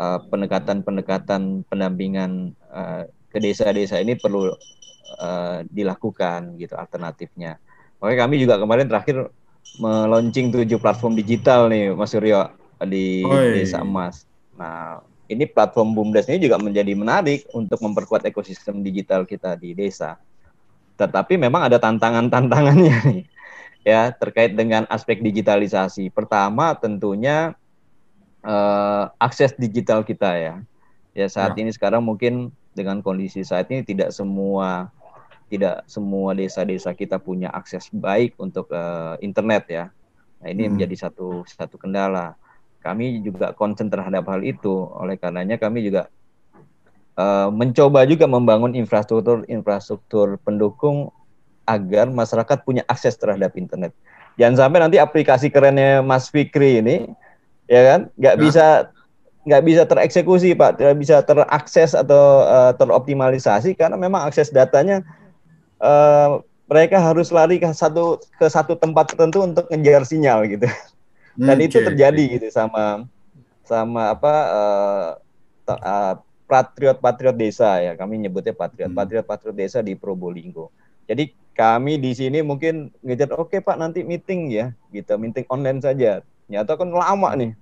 pendekatan-pendekatan pendampingan uh, ke desa-desa ini perlu uh, dilakukan gitu alternatifnya. Oke kami juga kemarin terakhir meluncing tujuh platform digital nih Mas Suryo di Oi. Desa Emas. Nah ini platform BUMDes ini juga menjadi menarik untuk memperkuat ekosistem digital kita di desa. Tetapi memang ada tantangan-tantangannya (laughs) nih ya terkait dengan aspek digitalisasi. Pertama tentunya uh, akses digital kita ya. Ya saat ya. ini sekarang mungkin dengan kondisi saat ini tidak semua tidak semua desa-desa kita punya akses baik untuk uh, internet ya. Nah, ini hmm. menjadi satu satu kendala. Kami juga konsen terhadap hal itu. Oleh karenanya kami juga uh, mencoba juga membangun infrastruktur infrastruktur pendukung agar masyarakat punya akses terhadap internet. Jangan sampai nanti aplikasi kerennya Mas Fikri ini ya kan nggak ya. bisa nggak bisa tereksekusi pak tidak bisa terakses atau uh, teroptimalisasi karena memang akses datanya uh, mereka harus lari ke satu ke satu tempat tertentu untuk ngejar sinyal gitu dan okay. itu terjadi gitu sama sama apa uh, uh, patriot patriot desa ya kami nyebutnya patriot hmm. patriot patriot desa di Probolinggo jadi kami di sini mungkin ngejar oke okay, pak nanti meeting ya gitu meeting online saja Nyata kan lama nih.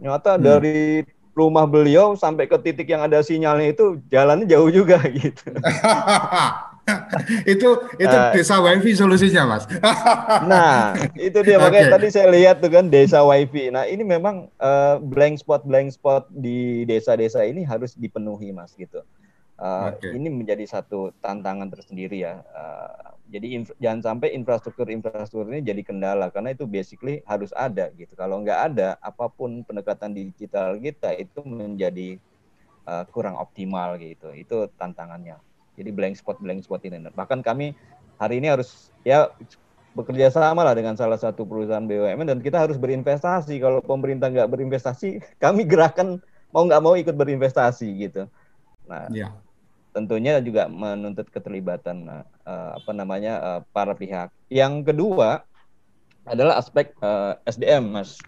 Nyata hmm. dari rumah beliau sampai ke titik yang ada sinyalnya itu jalannya jauh juga (laughs) gitu. (laughs) (laughs) itu itu uh, desa wifi solusinya mas. (laughs) nah itu dia makanya okay. tadi saya lihat tuh kan desa wifi. Nah ini memang uh, blank spot blank spot di desa-desa ini harus dipenuhi mas gitu. Uh, okay. Ini menjadi satu tantangan tersendiri ya. Uh, jadi jangan sampai infrastruktur infrastruktur ini jadi kendala karena itu basically harus ada gitu. Kalau nggak ada apa pun pendekatan digital kita itu menjadi uh, kurang optimal gitu. Itu tantangannya. Jadi blank spot blank spot ini. Bahkan kami hari ini harus ya bekerja sama lah dengan salah satu perusahaan BUMN dan kita harus berinvestasi. Kalau pemerintah nggak berinvestasi, (laughs) kami gerakan mau nggak mau ikut berinvestasi gitu. Nah, ya. tentunya juga menuntut keterlibatan uh, apa namanya uh, para pihak. Yang kedua adalah aspek uh, SDM, Mas.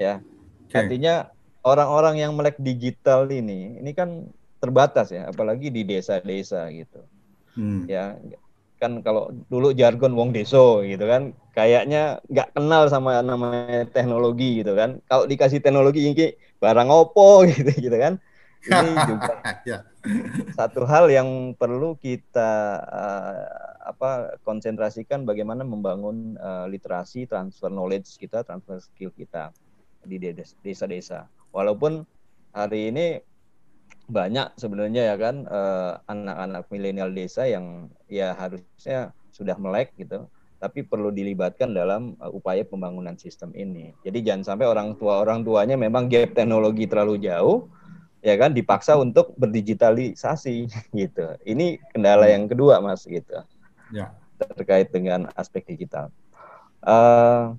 Ya, okay. artinya orang-orang yang melek digital ini, ini kan terbatas ya, apalagi di desa-desa gitu. Hmm. Ya kan kalau dulu jargon wong deso gitu kan, kayaknya nggak kenal sama namanya teknologi gitu kan. Kalau dikasih teknologi ini barang opo (laughs) gitu gitu kan. Ini juga (laughs) ya. satu hal yang perlu kita uh, apa konsentrasikan bagaimana membangun uh, literasi, transfer knowledge kita, transfer skill kita di desa-desa. Walaupun hari ini banyak sebenarnya ya kan eh, anak-anak milenial desa yang ya harusnya sudah melek gitu tapi perlu dilibatkan dalam uh, upaya pembangunan sistem ini. Jadi jangan sampai orang tua orang tuanya memang gap teknologi terlalu jauh ya kan dipaksa untuk berdigitalisasi (laughs) gitu. Ini kendala yang kedua Mas gitu. Ya. Terkait dengan aspek digital. Uh,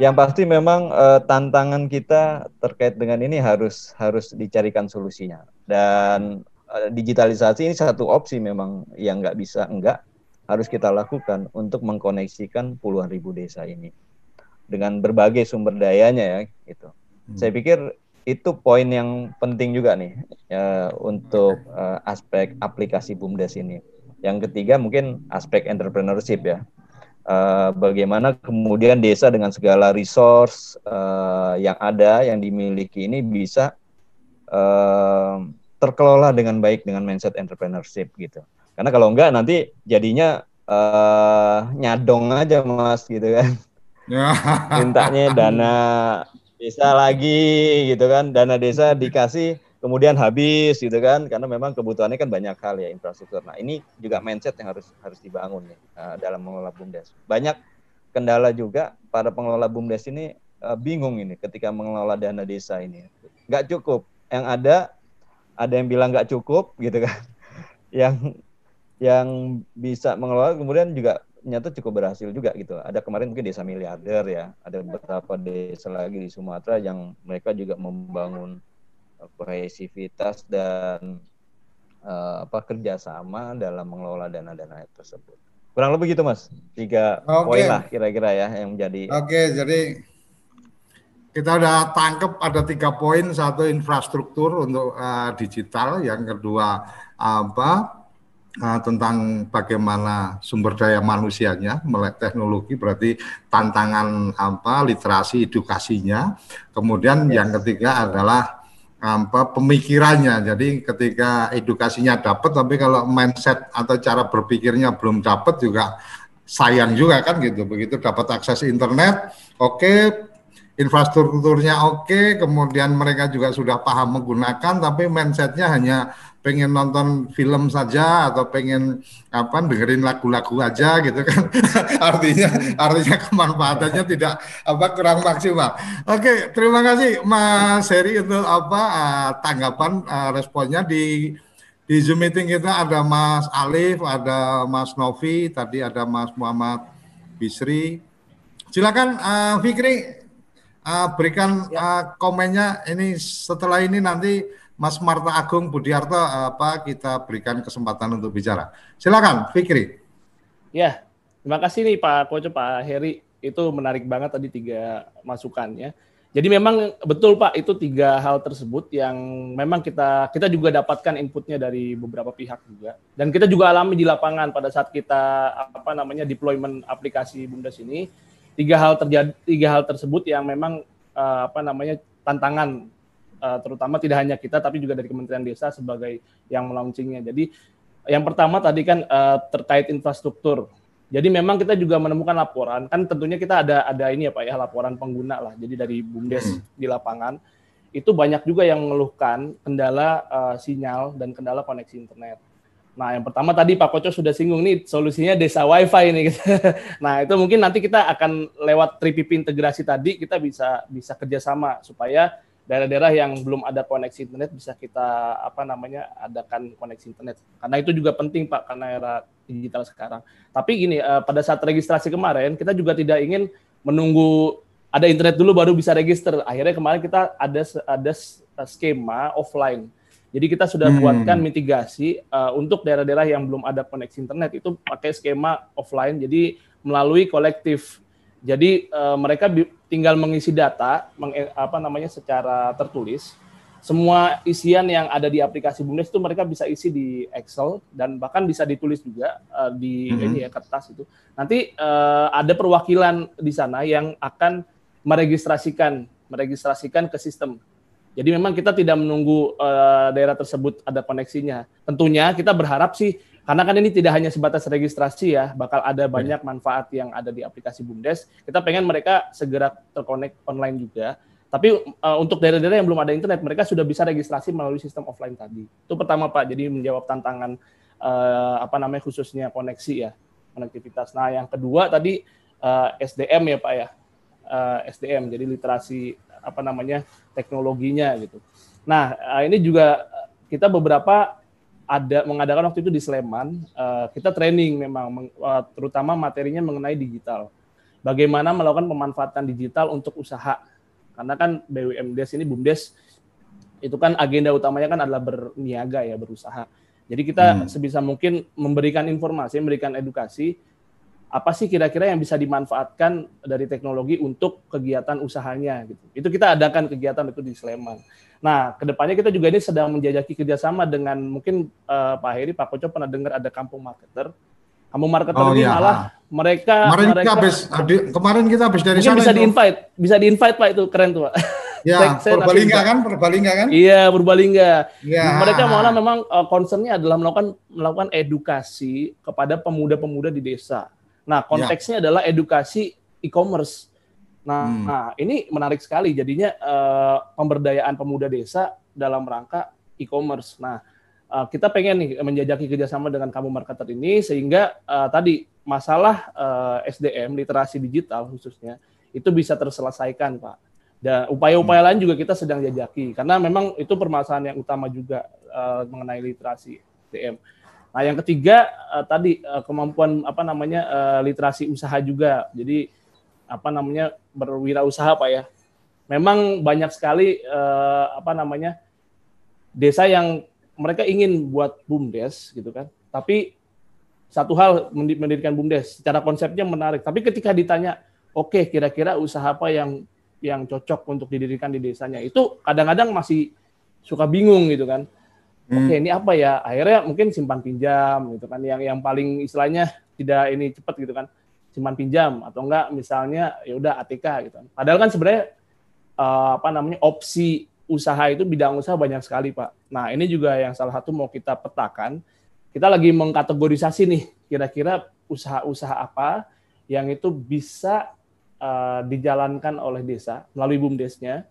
yang pasti memang uh, tantangan kita terkait dengan ini harus harus dicarikan solusinya dan uh, digitalisasi ini satu opsi memang yang nggak bisa enggak harus kita lakukan untuk mengkoneksikan puluhan ribu desa ini dengan berbagai sumber dayanya ya gitu. Hmm. Saya pikir itu poin yang penting juga nih ya, untuk uh, aspek aplikasi bumdes ini. Yang ketiga mungkin aspek entrepreneurship ya uh, bagaimana kemudian desa dengan segala resource uh, yang ada yang dimiliki ini bisa uh, terkelola dengan baik dengan mindset entrepreneurship gitu. Karena kalau enggak nanti jadinya uh, nyadong aja mas gitu kan. (laughs) Mintanya dana desa lagi gitu kan, dana desa dikasih kemudian habis gitu kan karena memang kebutuhannya kan banyak hal ya infrastruktur. Nah ini juga mindset yang harus harus dibangun nih uh, dalam mengelola bumdes. Banyak kendala juga para pengelola bumdes ini uh, bingung ini ketika mengelola dana desa ini. Nggak cukup. Yang ada ada yang bilang nggak cukup gitu kan. (laughs) yang yang bisa mengelola kemudian juga nyata cukup berhasil juga gitu. Ada kemarin mungkin desa miliarder ya, ada beberapa desa lagi di Sumatera yang mereka juga membangun kohesivitas dan uh, apa kerjasama dalam mengelola dana-dana tersebut. Kurang lebih gitu mas, tiga okay. poin lah kira-kira ya yang menjadi. Oke, okay, jadi kita udah tangkep ada tiga poin, satu infrastruktur untuk uh, digital, yang kedua apa uh, tentang bagaimana sumber daya manusianya melek teknologi berarti tantangan apa literasi edukasinya kemudian yes. yang ketiga adalah apa pemikirannya. Jadi ketika edukasinya dapat tapi kalau mindset atau cara berpikirnya belum dapat juga sayang juga kan gitu. Begitu dapat akses internet, oke okay, infrastrukturnya oke, okay, kemudian mereka juga sudah paham menggunakan tapi mindsetnya hanya pengen nonton film saja atau pengen apa dengerin lagu-lagu aja gitu kan. (laughs) Artinya artinya kemanfaatannya tidak apa kurang maksimal. Oke terima kasih Mas Heri untuk apa uh, tanggapan uh, responnya. Di di Zoom meeting kita ada Mas Alif ada Mas Novi tadi ada Mas Muhammad Bisri. Silakan uh, Fikri uh, berikan uh, komennya ini setelah ini nanti Mas Marta Agung Budiarto apa kita berikan kesempatan untuk bicara. Silakan, Fikri. Ya, terima kasih nih Pak Koco, Pak Heri. Itu menarik banget tadi tiga masukannya. Jadi memang betul Pak itu tiga hal tersebut yang memang kita kita juga dapatkan inputnya dari beberapa pihak juga dan kita juga alami di lapangan pada saat kita apa namanya deployment aplikasi Bumdes ini tiga hal terjadi tiga hal tersebut yang memang uh, apa namanya tantangan uh, terutama tidak hanya kita tapi juga dari Kementerian Desa sebagai yang melaunchingnya. Jadi Yang pertama tadi kan uh, terkait infrastruktur. Jadi memang kita juga menemukan laporan, kan tentunya kita ada ada ini ya Pak ya laporan pengguna lah. Jadi dari BUMDes hmm. di lapangan itu banyak juga yang mengeluhkan kendala uh, sinyal dan kendala koneksi internet. Nah, yang pertama tadi Pak Koco sudah singgung nih solusinya desa WiFi nih. (laughs) nah, itu mungkin nanti kita akan lewat 3PP integrasi tadi kita bisa bisa kerjasama supaya daerah-daerah yang belum ada koneksi internet bisa kita apa namanya adakan koneksi internet. Karena itu juga penting pak karena era digital sekarang. Tapi gini uh, pada saat registrasi kemarin kita juga tidak ingin menunggu ada internet dulu baru bisa register. Akhirnya kemarin kita ada ada skema offline jadi kita sudah hmm. buatkan mitigasi uh, untuk daerah-daerah yang belum ada koneksi internet itu pakai skema offline jadi melalui kolektif jadi uh, mereka tinggal mengisi data, meng, apa namanya secara tertulis. Semua isian yang ada di aplikasi Bumdes itu mereka bisa isi di Excel dan bahkan bisa ditulis juga uh, di mm -hmm. ini ya kertas itu. Nanti uh, ada perwakilan di sana yang akan meregistrasikan meregistrasikan ke sistem. Jadi memang kita tidak menunggu uh, daerah tersebut ada koneksinya. Tentunya kita berharap sih karena kan ini tidak hanya sebatas registrasi ya, bakal ada banyak manfaat yang ada di aplikasi BUMDes. Kita pengen mereka segera terkonek online juga. Tapi uh, untuk daerah-daerah yang belum ada internet, mereka sudah bisa registrasi melalui sistem offline tadi. Itu pertama Pak, jadi menjawab tantangan uh, apa namanya khususnya koneksi ya, konektivitas. Nah yang kedua tadi uh, SDM ya Pak ya, uh, SDM, jadi literasi apa namanya teknologinya gitu. Nah uh, ini juga kita beberapa ada mengadakan waktu itu di Sleman, uh, kita training memang uh, terutama materinya mengenai digital. Bagaimana melakukan pemanfaatan digital untuk usaha. Karena kan BUMDes ini BUMDes itu kan agenda utamanya kan adalah berniaga ya, berusaha. Jadi kita hmm. sebisa mungkin memberikan informasi, memberikan edukasi apa sih kira-kira yang bisa dimanfaatkan dari teknologi untuk kegiatan usahanya gitu. Itu kita adakan kegiatan itu di Sleman. Nah, ke depannya kita juga ini sedang menjajaki kerjasama dengan mungkin uh, Pak Heri, Pak Koco pernah dengar ada kampung marketer. Kampung marketer oh, ini iya. malah mereka kemarin mereka, kita habis kemarin kita habis dari sana bisa di invite, bisa di invite Pak itu keren tuh Pak. (laughs) Ya, Purbalingga kan, Purbalingga kan? Iya, Purbalingga. Ya. Mereka malah memang uh, concernnya adalah melakukan melakukan edukasi kepada pemuda-pemuda di desa Nah, ya. konteksnya ya. adalah edukasi e-commerce. Nah, hmm. nah, ini menarik sekali. Jadinya uh, pemberdayaan pemuda desa dalam rangka e-commerce. Nah, uh, kita pengen nih menjajaki kerjasama dengan kamu marketer ini sehingga uh, tadi masalah uh, SDM literasi digital khususnya itu bisa terselesaikan, Pak. Dan upaya-upaya hmm. lain juga kita sedang jajaki karena memang itu permasalahan yang utama juga uh, mengenai literasi SDM. Nah, yang ketiga uh, tadi uh, kemampuan apa namanya uh, literasi usaha juga. Jadi apa namanya berwirausaha Pak ya. Memang banyak sekali uh, apa namanya desa yang mereka ingin buat bumdes gitu kan. Tapi satu hal mendirikan bumdes secara konsepnya menarik. Tapi ketika ditanya, oke okay, kira-kira usaha apa yang yang cocok untuk didirikan di desanya itu kadang-kadang masih suka bingung gitu kan Hmm. Oke, ini apa ya? Akhirnya mungkin simpan pinjam gitu kan yang yang paling istilahnya tidak ini cepat gitu kan. Simpan pinjam atau enggak misalnya ya udah ATK gitu kan. Padahal kan sebenarnya uh, apa namanya opsi usaha itu bidang usaha banyak sekali, Pak. Nah, ini juga yang salah satu mau kita petakan. Kita lagi mengkategorisasi nih kira-kira usaha-usaha apa yang itu bisa uh, dijalankan oleh desa melalui BUMDesnya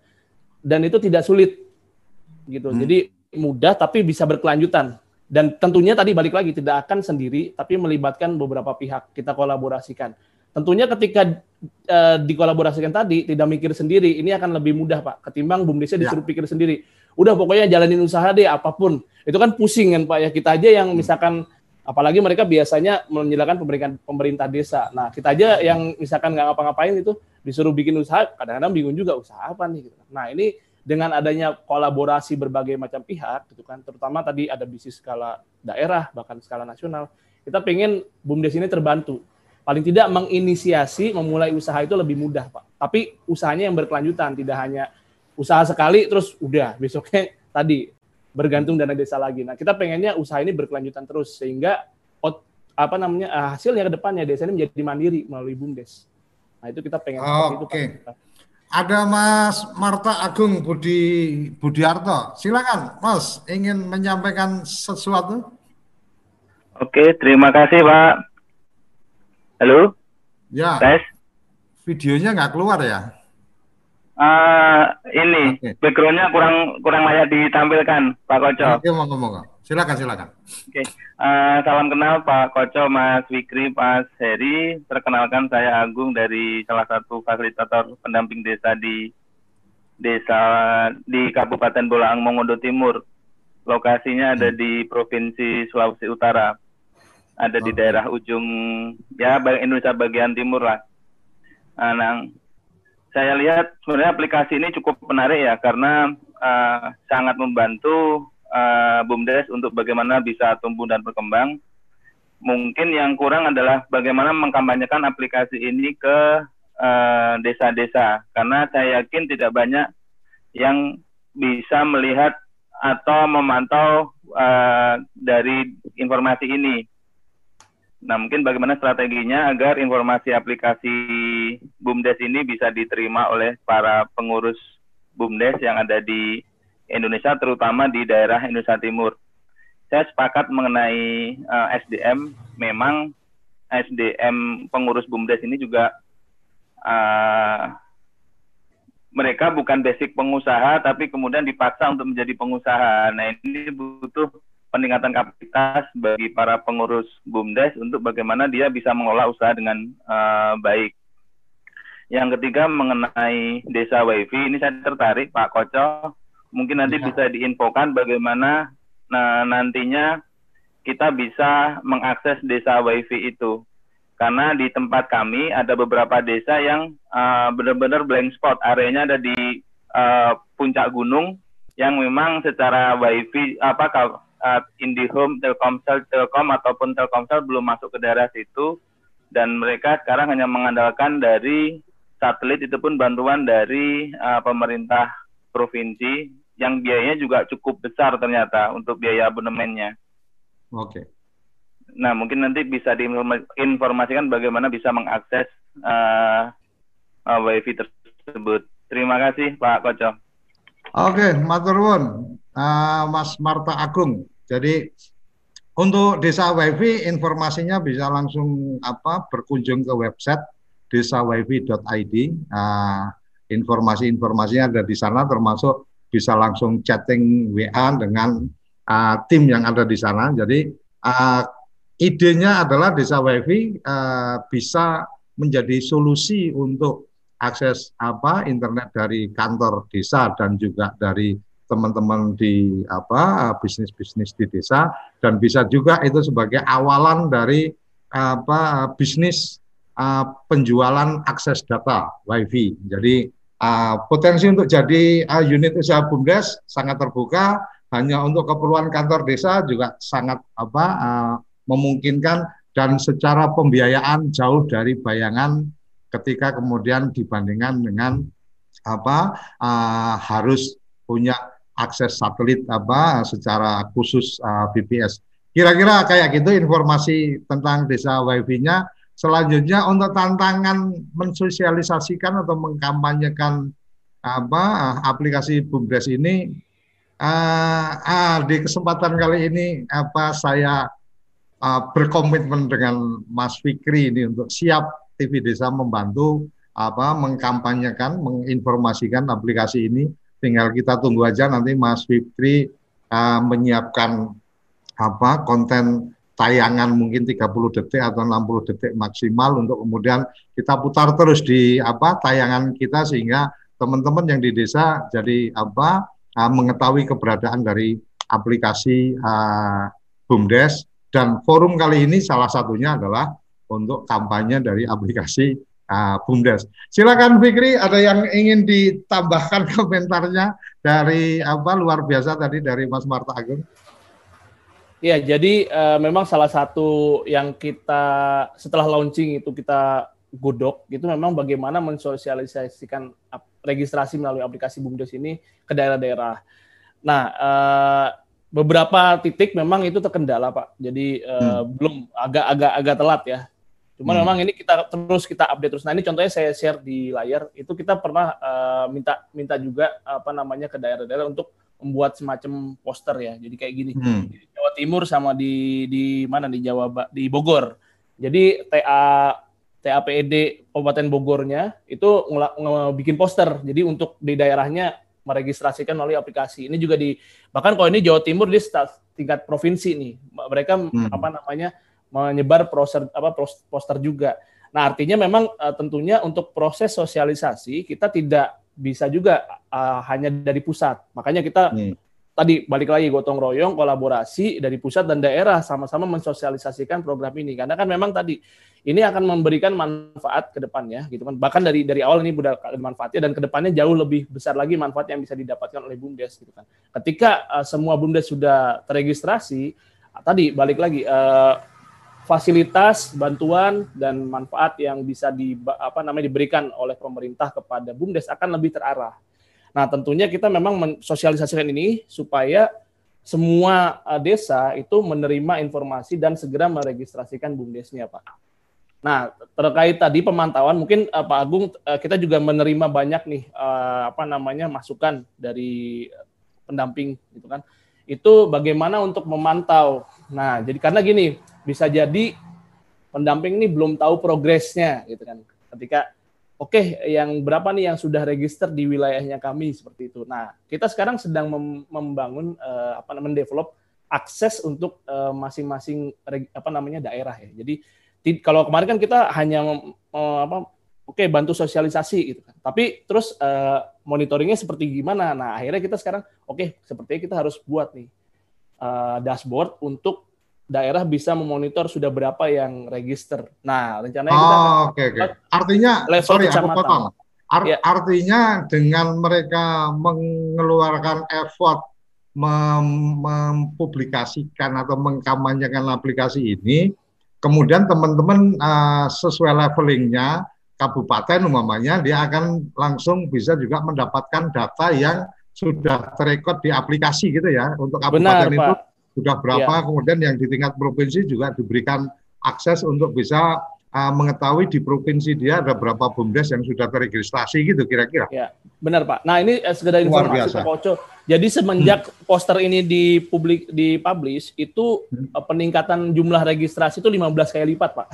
dan itu tidak sulit gitu. Hmm. Jadi mudah tapi bisa berkelanjutan. Dan tentunya tadi balik lagi tidak akan sendiri tapi melibatkan beberapa pihak kita kolaborasikan. Tentunya ketika uh, dikolaborasikan tadi tidak mikir sendiri ini akan lebih mudah Pak ketimbang BUMDesnya ya. disuruh ya. pikir sendiri. Udah pokoknya jalanin usaha deh apa pun. Itu kan pusing kan Pak ya. Kita aja yang misalkan apalagi mereka biasanya menyediakan pemberikan pemerintah desa. Nah, kita aja yang misalkan nggak ngapa-ngapain itu disuruh bikin usaha, kadang-kadang bingung juga usaha apa nih. Gitu. Nah, ini dengan adanya kolaborasi berbagai macam pihak gitu kan terutama tadi ada bisnis skala daerah bahkan skala nasional kita pengen bumdes ini terbantu paling tidak menginisiasi memulai usaha itu lebih mudah pak tapi usahanya yang berkelanjutan tidak hanya usaha sekali terus udah besoknya tadi bergantung dana desa lagi nah kita pengennya usaha ini berkelanjutan terus sehingga apa namanya eh, hasilnya ke depannya desa ini menjadi mandiri melalui bumdes nah itu kita pengen oh, Oke. Okay. Ada Mas Marta Agung Budi Budiarto. Silakan, Mas, ingin menyampaikan sesuatu? Oke, terima kasih Pak. Halo? Ya. Tes. Videonya nggak keluar ya? Uh, ini okay. backgroundnya kurang kurang layak ditampilkan Pak Koco. Oke, mau ngomong. Silakan, silakan. Oke, okay. uh, salam kenal Pak Koco, Mas Fikri, Mas Heri. Perkenalkan saya Agung dari salah satu fasilitator pendamping desa di desa di Kabupaten Bolaang Mongondo Timur. Lokasinya ada di Provinsi Sulawesi Utara ada di daerah ujung ya Indonesia bagian timur lah. Nah, saya lihat sebenarnya aplikasi ini cukup menarik ya karena uh, sangat membantu uh, BUMDes untuk bagaimana bisa tumbuh dan berkembang. Mungkin yang kurang adalah bagaimana mengkampanyekan aplikasi ini ke eh, desa-desa uh, karena saya yakin tidak banyak yang bisa melihat atau memantau uh, dari informasi ini. Nah, mungkin bagaimana strateginya agar informasi aplikasi BUMDes ini bisa diterima oleh para pengurus BUMDes yang ada di Indonesia, terutama di daerah Indonesia Timur. Saya sepakat mengenai uh, eh, SDM, memang SDM pengurus BUMDes ini juga uh, mereka bukan basic pengusaha, tapi kemudian dipaksa untuk menjadi pengusaha. Nah, ini butuh peningkatan kapasitas bagi para pengurus BUMDes untuk bagaimana dia bisa mengelola usaha dengan uh, baik. Yang ketiga mengenai desa WiFi, ini saya tertarik Pak Koco, mungkin nanti ya. bisa diinfokan bagaimana nah, nantinya kita bisa mengakses desa WiFi itu. Karena di tempat kami ada beberapa desa yang uh, benar-benar blank spot, areanya ada di uh, puncak gunung yang memang secara WiFi apa uh, IndiHome, Telkomsel, Telkom ataupun Telkomsel belum masuk ke daerah situ dan mereka sekarang hanya mengandalkan dari satelit itu pun bantuan dari uh, pemerintah provinsi yang biayanya juga cukup besar ternyata untuk biaya abonemennya. Oke. Okay. Nah mungkin nanti bisa diinformasikan bagaimana bisa mengakses uh, uh, WiFi tersebut. Terima kasih Pak Koco. Oke, okay, Maturun, uh, Mas Marta Agung. Jadi untuk desa wifi informasinya bisa langsung apa berkunjung ke website desawifi.id. Nah, informasi-informasinya ada di sana termasuk bisa langsung chatting WA dengan uh, tim yang ada di sana. Jadi uh, idenya adalah desa wifi uh, bisa menjadi solusi untuk akses apa internet dari kantor desa dan juga dari teman-teman di apa bisnis-bisnis di desa dan bisa juga itu sebagai awalan dari apa bisnis uh, penjualan akses data WiFi. Jadi uh, potensi untuk jadi uh, unit usaha bumdes sangat terbuka. Hanya untuk keperluan kantor desa juga sangat apa uh, memungkinkan dan secara pembiayaan jauh dari bayangan ketika kemudian dibandingkan dengan apa uh, harus punya akses satelit apa secara khusus uh, BPS. Kira-kira kayak gitu informasi tentang desa wifi-nya. Selanjutnya untuk tantangan mensosialisasikan atau mengkampanyekan apa aplikasi BUMDes ini uh, uh, di kesempatan kali ini apa saya uh, berkomitmen dengan Mas Fikri ini untuk siap TV Desa membantu apa mengkampanyekan, menginformasikan aplikasi ini. Tinggal kita tunggu aja nanti Mas Fikri uh, menyiapkan apa konten tayangan mungkin 30 detik atau 60 detik maksimal untuk kemudian kita putar terus di apa tayangan kita sehingga teman-teman yang di desa jadi apa uh, mengetahui keberadaan dari aplikasi uh, BUMDes dan forum kali ini salah satunya adalah untuk kampanye dari aplikasi uh, Bumdes. Silakan Fikri, ada yang ingin ditambahkan (laughs) komentarnya dari apa luar biasa tadi dari Mas Marta Agung? Ya, jadi uh, memang salah satu yang kita setelah launching itu kita godok itu memang bagaimana mensosialisasikan registrasi melalui aplikasi Bumdes ini ke daerah-daerah. Nah, uh, beberapa titik memang itu terkendala, Pak. Jadi uh, hmm. belum agak-agak agak telat ya. Cuman hmm. memang ini kita terus kita update terus. Nah ini contohnya saya share di layar itu kita pernah uh, minta minta juga apa namanya ke daerah-daerah untuk membuat semacam poster ya. Jadi kayak gini. Hmm. Di Jawa Timur sama di di mana di Jawa di Bogor. Jadi TA TAPED Kabupaten Bogornya itu bikin poster. Jadi untuk di daerahnya meregistrasikan melalui aplikasi. Ini juga di bahkan kalau ini Jawa Timur di tingkat provinsi nih. Mereka hmm. apa namanya menyebar poster apa poster juga. Nah, artinya memang uh, tentunya untuk proses sosialisasi kita tidak bisa juga uh, hanya dari pusat. Makanya kita hmm. tadi balik lagi gotong royong kolaborasi dari pusat dan daerah sama-sama mensosialisasikan program ini. Karena kan memang tadi ini akan memberikan manfaat ke depannya gitu kan. Bahkan dari dari awal ini sudah manfaatnya dan ke depannya jauh lebih besar lagi manfaat yang bisa didapatkan oleh bumdes gitu kan. Ketika uh, semua bumdes sudah terregistrasi tadi balik lagi uh, fasilitas bantuan dan manfaat yang bisa di apa namanya diberikan oleh pemerintah kepada bumdes akan lebih terarah Nah, tentunya kita memang mensosialisasikan ini supaya semua uh, desa itu menerima informasi dan segera meregistrasikan BUMDesnya, Pak. Nah, terkait tadi pemantauan, mungkin uh, Pak Agung, uh, kita juga menerima banyak nih apa namanya masukan dari pendamping, gitu kan? Itu bagaimana untuk memantau. Nah, jadi karena gini, bisa jadi pendamping ini belum tahu progresnya, gitu kan? Ketika oke okay, yang berapa nih yang sudah register di wilayahnya kami seperti itu. Nah, kita sekarang sedang mem membangun uh, apa namanya develop akses untuk uh, masing-masing apa namanya daerah ya. Jadi kalau kemarin kan kita hanya uh, apa oke okay, bantu sosialisasi gitu kan. Tapi terus uh, monitoringnya seperti gimana? Nah, akhirnya kita sekarang oke, okay, sepertinya kita harus buat nih uh, dashboard untuk daerah bisa memonitor sudah berapa yang register. Nah, rencananya kita oh, oke okay, Okay. Artinya level sorry, aku potong. Art, ya. Artinya dengan mereka mengeluarkan effort mem mempublikasikan atau mengkampanyekan aplikasi ini, kemudian teman-teman uh, sesuai levelingnya kabupaten umumnya dia akan langsung bisa juga mendapatkan data yang sudah terekod di aplikasi gitu ya untuk kabupaten Benar, itu Pak sudah berapa, ya. kemudian yang di tingkat provinsi juga diberikan akses untuk bisa uh, mengetahui di provinsi dia ada berapa bumdes yang sudah terregistrasi gitu kira-kira. Ya, benar Pak. Nah ini eh, sekedar informasi Pak Koco. Jadi semenjak hmm. poster ini di publik di publish itu hmm. uh, peningkatan jumlah registrasi itu 15 kali lipat Pak.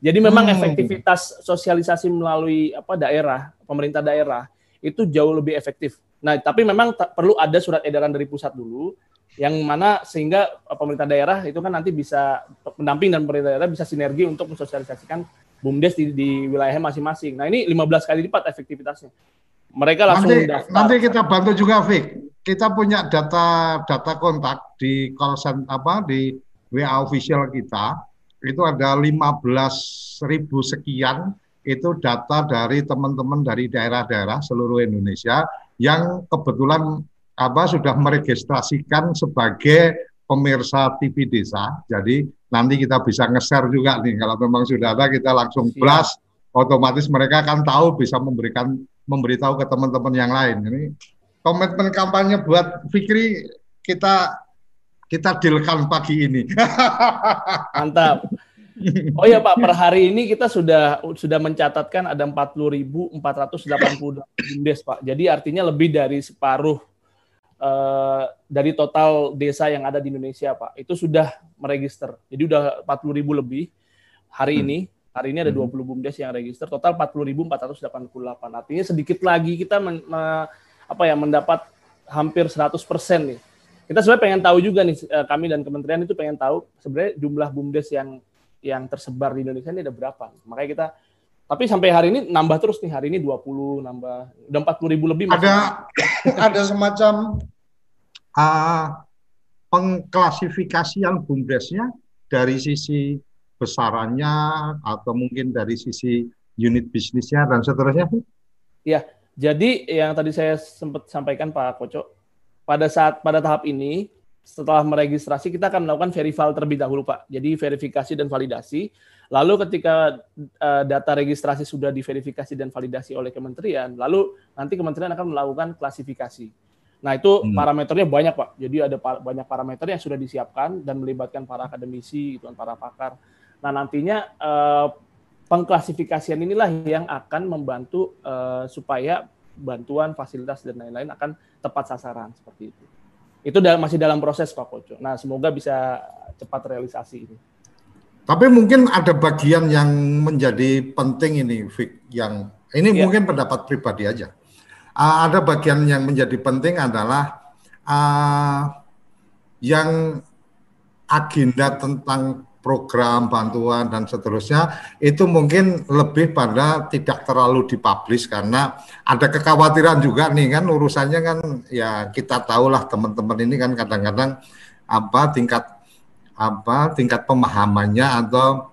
Jadi memang hmm. efektivitas sosialisasi melalui apa daerah, pemerintah daerah itu jauh lebih efektif. Nah, tapi memang perlu ada surat edaran dari pusat dulu yang mana sehingga eh, pemerintah daerah itu kan nanti bisa pendamping dan pemerintah daerah bisa sinergi untuk mensosialisasikan BUMDes di, di wilayah masing-masing. Nah ini 15 kali lipat efektivitasnya. Mereka langsung nanti, daftar. Nanti kita bantu juga, Vic. Kita punya data data kontak di call center apa di WA official kita itu ada 15 ribu sekian itu data dari teman-teman dari daerah-daerah seluruh Indonesia yang kebetulan apa sudah meregistrasikan sebagai pemirsa TV desa. Jadi nanti kita bisa nge-share juga nih kalau memang sudah ada kita langsung blast otomatis mereka akan tahu bisa memberikan memberitahu ke teman-teman yang lain. Ini komitmen kampanye buat Fikri kita kita dealkan pagi ini. (laughs) Mantap. Oh ya Pak, per hari ini kita sudah sudah mencatatkan ada 40.480 bumdes Pak. Jadi artinya lebih dari separuh uh, dari total desa yang ada di Indonesia, Pak, itu sudah meregister. Jadi udah 40 ribu lebih hari hmm. ini. Hari ini ada 20 hmm. bumdes yang register, total 40.488. Artinya sedikit lagi kita men, me, apa ya mendapat hampir 100% nih. Kita sebenarnya pengen tahu juga nih eh, kami dan kementerian itu pengen tahu sebenarnya jumlah bumdes yang yang tersebar di Indonesia ini ada berapa. Makanya kita tapi sampai hari ini nambah terus nih. Hari ini 20 nambah udah 40 ribu lebih. Ada (laughs) ada semacam uh, pengklasifikasian bumdesnya dari sisi besarannya atau mungkin dari sisi unit bisnisnya dan seterusnya. Ya, jadi yang tadi saya sempat sampaikan Pak Koco, pada saat pada tahap ini setelah meregistrasi kita akan melakukan verifal terlebih dahulu Pak. Jadi verifikasi dan validasi Lalu ketika uh, data registrasi sudah diverifikasi dan validasi oleh kementerian, lalu nanti kementerian akan melakukan klasifikasi. Nah itu hmm. parameternya banyak pak. Jadi ada pa banyak parameter yang sudah disiapkan dan melibatkan para akademisi, itu para pakar. Nah nantinya uh, pengklasifikasian inilah yang akan membantu uh, supaya bantuan, fasilitas dan lain-lain akan tepat sasaran seperti itu. itu masih dalam proses Pak Koco. Nah, semoga bisa cepat realisasi ini. Tapi mungkin ada bagian yang menjadi penting ini, Vic, yang ini ya. mungkin pendapat pribadi aja. Uh, ada bagian yang menjadi penting adalah uh, yang agenda tentang program bantuan dan seterusnya itu mungkin lebih pada tidak terlalu dipublish karena ada kekhawatiran juga nih kan urusannya kan ya kita tahulah teman-teman ini kan kadang-kadang apa tingkat apa tingkat pemahamannya atau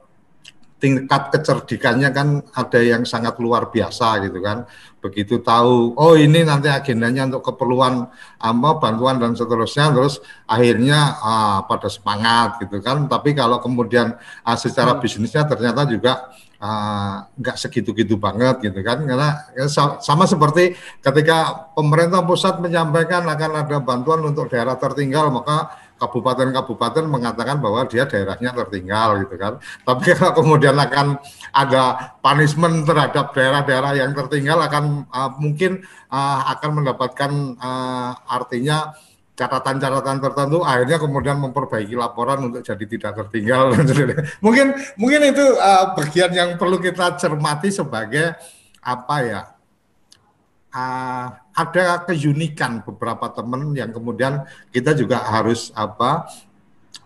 tingkat kecerdikannya kan ada yang sangat luar biasa gitu kan. Begitu tahu, oh ini nanti agendanya untuk keperluan apa bantuan dan seterusnya, terus akhirnya uh, pada semangat gitu kan. Tapi kalau kemudian uh, secara hmm. bisnisnya ternyata juga nggak uh, segitu-gitu banget gitu kan karena ya, sama seperti ketika pemerintah pusat menyampaikan akan ada bantuan untuk daerah tertinggal maka kabupaten-kabupaten mengatakan bahwa dia daerahnya tertinggal gitu kan. Tapi (laughs) kalau kemudian akan ada punishment terhadap daerah-daerah yang tertinggal akan uh, mungkin uh, akan mendapatkan uh, artinya catatan-catatan tertentu akhirnya kemudian memperbaiki laporan untuk jadi tidak tertinggal (laughs) mungkin mungkin itu uh, bagian yang perlu kita cermati sebagai apa ya uh, ada keunikan beberapa teman yang kemudian kita juga harus apa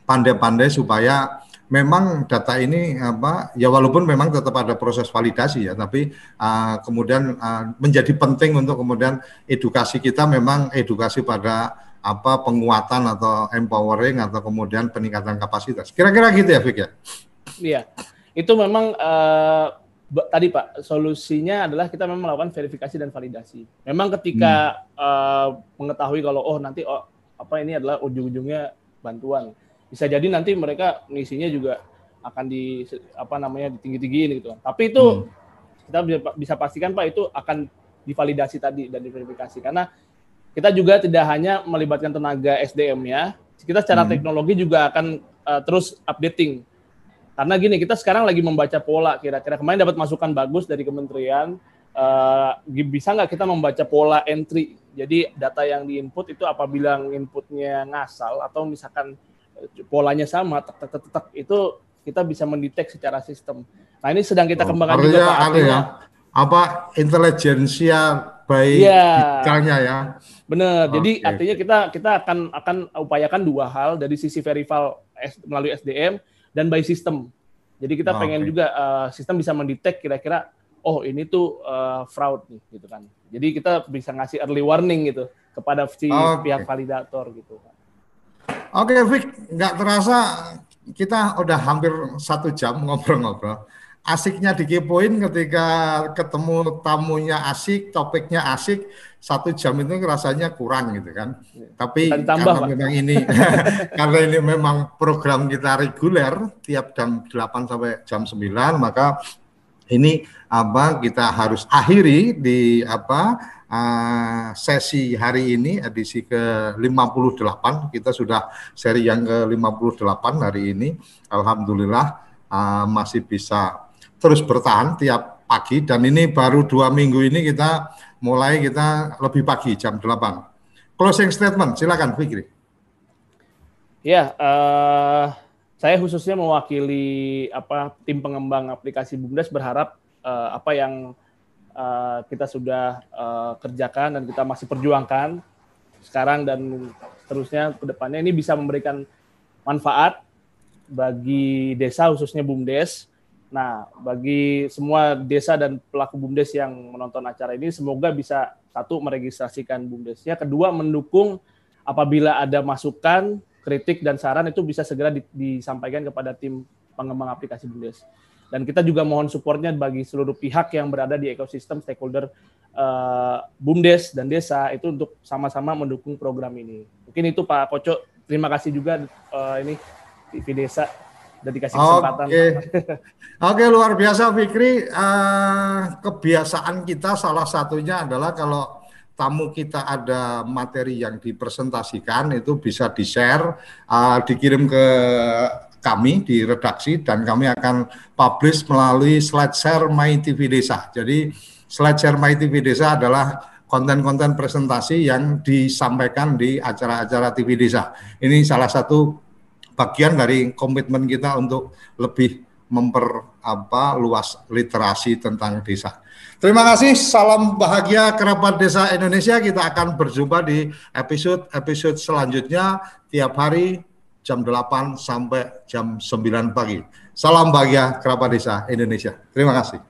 pandai-pandai supaya memang data ini apa ya walaupun memang tetap ada proses validasi ya tapi uh, kemudian uh, menjadi penting untuk kemudian edukasi kita memang edukasi pada apa penguatan atau empowering atau kemudian peningkatan kapasitas. Kira-kira gitu ya Fik ya? Iya. Itu memang uh, tadi Pak, solusinya adalah kita memang melakukan verifikasi dan validasi. Memang ketika hmm. uh, mengetahui kalau oh nanti oh, apa ini adalah ujung-ujungnya bantuan, bisa jadi nanti mereka misinya juga akan di apa namanya ditinggi-tinggiin gitu. Tapi itu hmm. kita bisa, bisa pastikan Pak itu akan divalidasi tadi dan diverifikasi karena kita juga tidak hanya melibatkan tenaga SDM ya, kita secara hmm. teknologi juga akan uh, terus updating karena gini, kita sekarang lagi membaca pola kira-kira. Kemarin dapat masukan bagus dari kementerian, uh, bisa nggak kita membaca pola entry? Jadi data yang diinput itu apabila inputnya ngasal atau misalkan eh, polanya sama, tek tek tek, itu kita bisa mendetek secara sistem. Nah ini sedang kita oh, kembangkan oh, juga Pak. Artinya, ya, apa intelijensia baik ya. ya. Benar. Okay. Jadi artinya kita kita akan akan upayakan dua hal dari sisi verifial melalui SDM dan by system. Jadi kita oh, pengen okay. juga uh, sistem bisa mendetek kira-kira oh ini tuh uh, fraud nih gitu kan. Jadi kita bisa ngasih early warning gitu kepada si okay. pihak validator gitu. Oke, okay, Vic, nggak terasa kita udah hampir satu jam ngobrol-ngobrol. Asiknya dikepoin ketika ketemu tamunya asik, topiknya asik, satu jam itu rasanya kurang gitu kan. Tapi tambah, karena Pak. memang ini (laughs) karena ini memang program kita reguler tiap jam 8 sampai jam 9 maka ini apa kita harus akhiri di apa uh, sesi hari ini edisi ke 58 kita sudah seri yang ke 58 hari ini alhamdulillah uh, masih bisa terus bertahan tiap pagi dan ini baru dua minggu ini kita mulai kita lebih pagi jam 8. Closing statement, silakan Fikri. Ya, uh, saya khususnya mewakili apa tim pengembang aplikasi Bumdes berharap uh, apa yang uh, kita sudah uh, kerjakan dan kita masih perjuangkan sekarang dan terusnya ke depannya ini bisa memberikan manfaat bagi desa khususnya Bumdes Nah, bagi semua desa dan pelaku BUMDes yang menonton acara ini, semoga bisa satu meregistrasikan BUMDesnya, kedua mendukung apabila ada masukan, kritik dan saran itu bisa segera disampaikan kepada tim pengembang aplikasi BUMDes. Dan kita juga mohon supportnya bagi seluruh pihak yang berada di ekosistem stakeholder uh, BUMDes dan desa itu untuk sama-sama mendukung program ini. Mungkin itu Pak Koco. Terima kasih juga uh, ini TV Desa dan dikasih kesempatan. Oke, Oke luar biasa Fikri. Uh, kebiasaan kita salah satunya adalah kalau tamu kita ada materi yang dipresentasikan itu bisa di share, uh, dikirim ke kami di redaksi dan kami akan publish melalui slide share My TV Desa. Jadi slide share My TV Desa adalah konten-konten presentasi yang disampaikan di acara-acara TV Desa. Ini salah satu bagian dari komitmen kita untuk lebih memper apa luas literasi tentang desa. Terima kasih, salam bahagia kerabat desa Indonesia. Kita akan berjumpa di episode-episode selanjutnya tiap hari jam 8 sampai jam 9 pagi. Salam bahagia kerabat desa Indonesia. Terima kasih.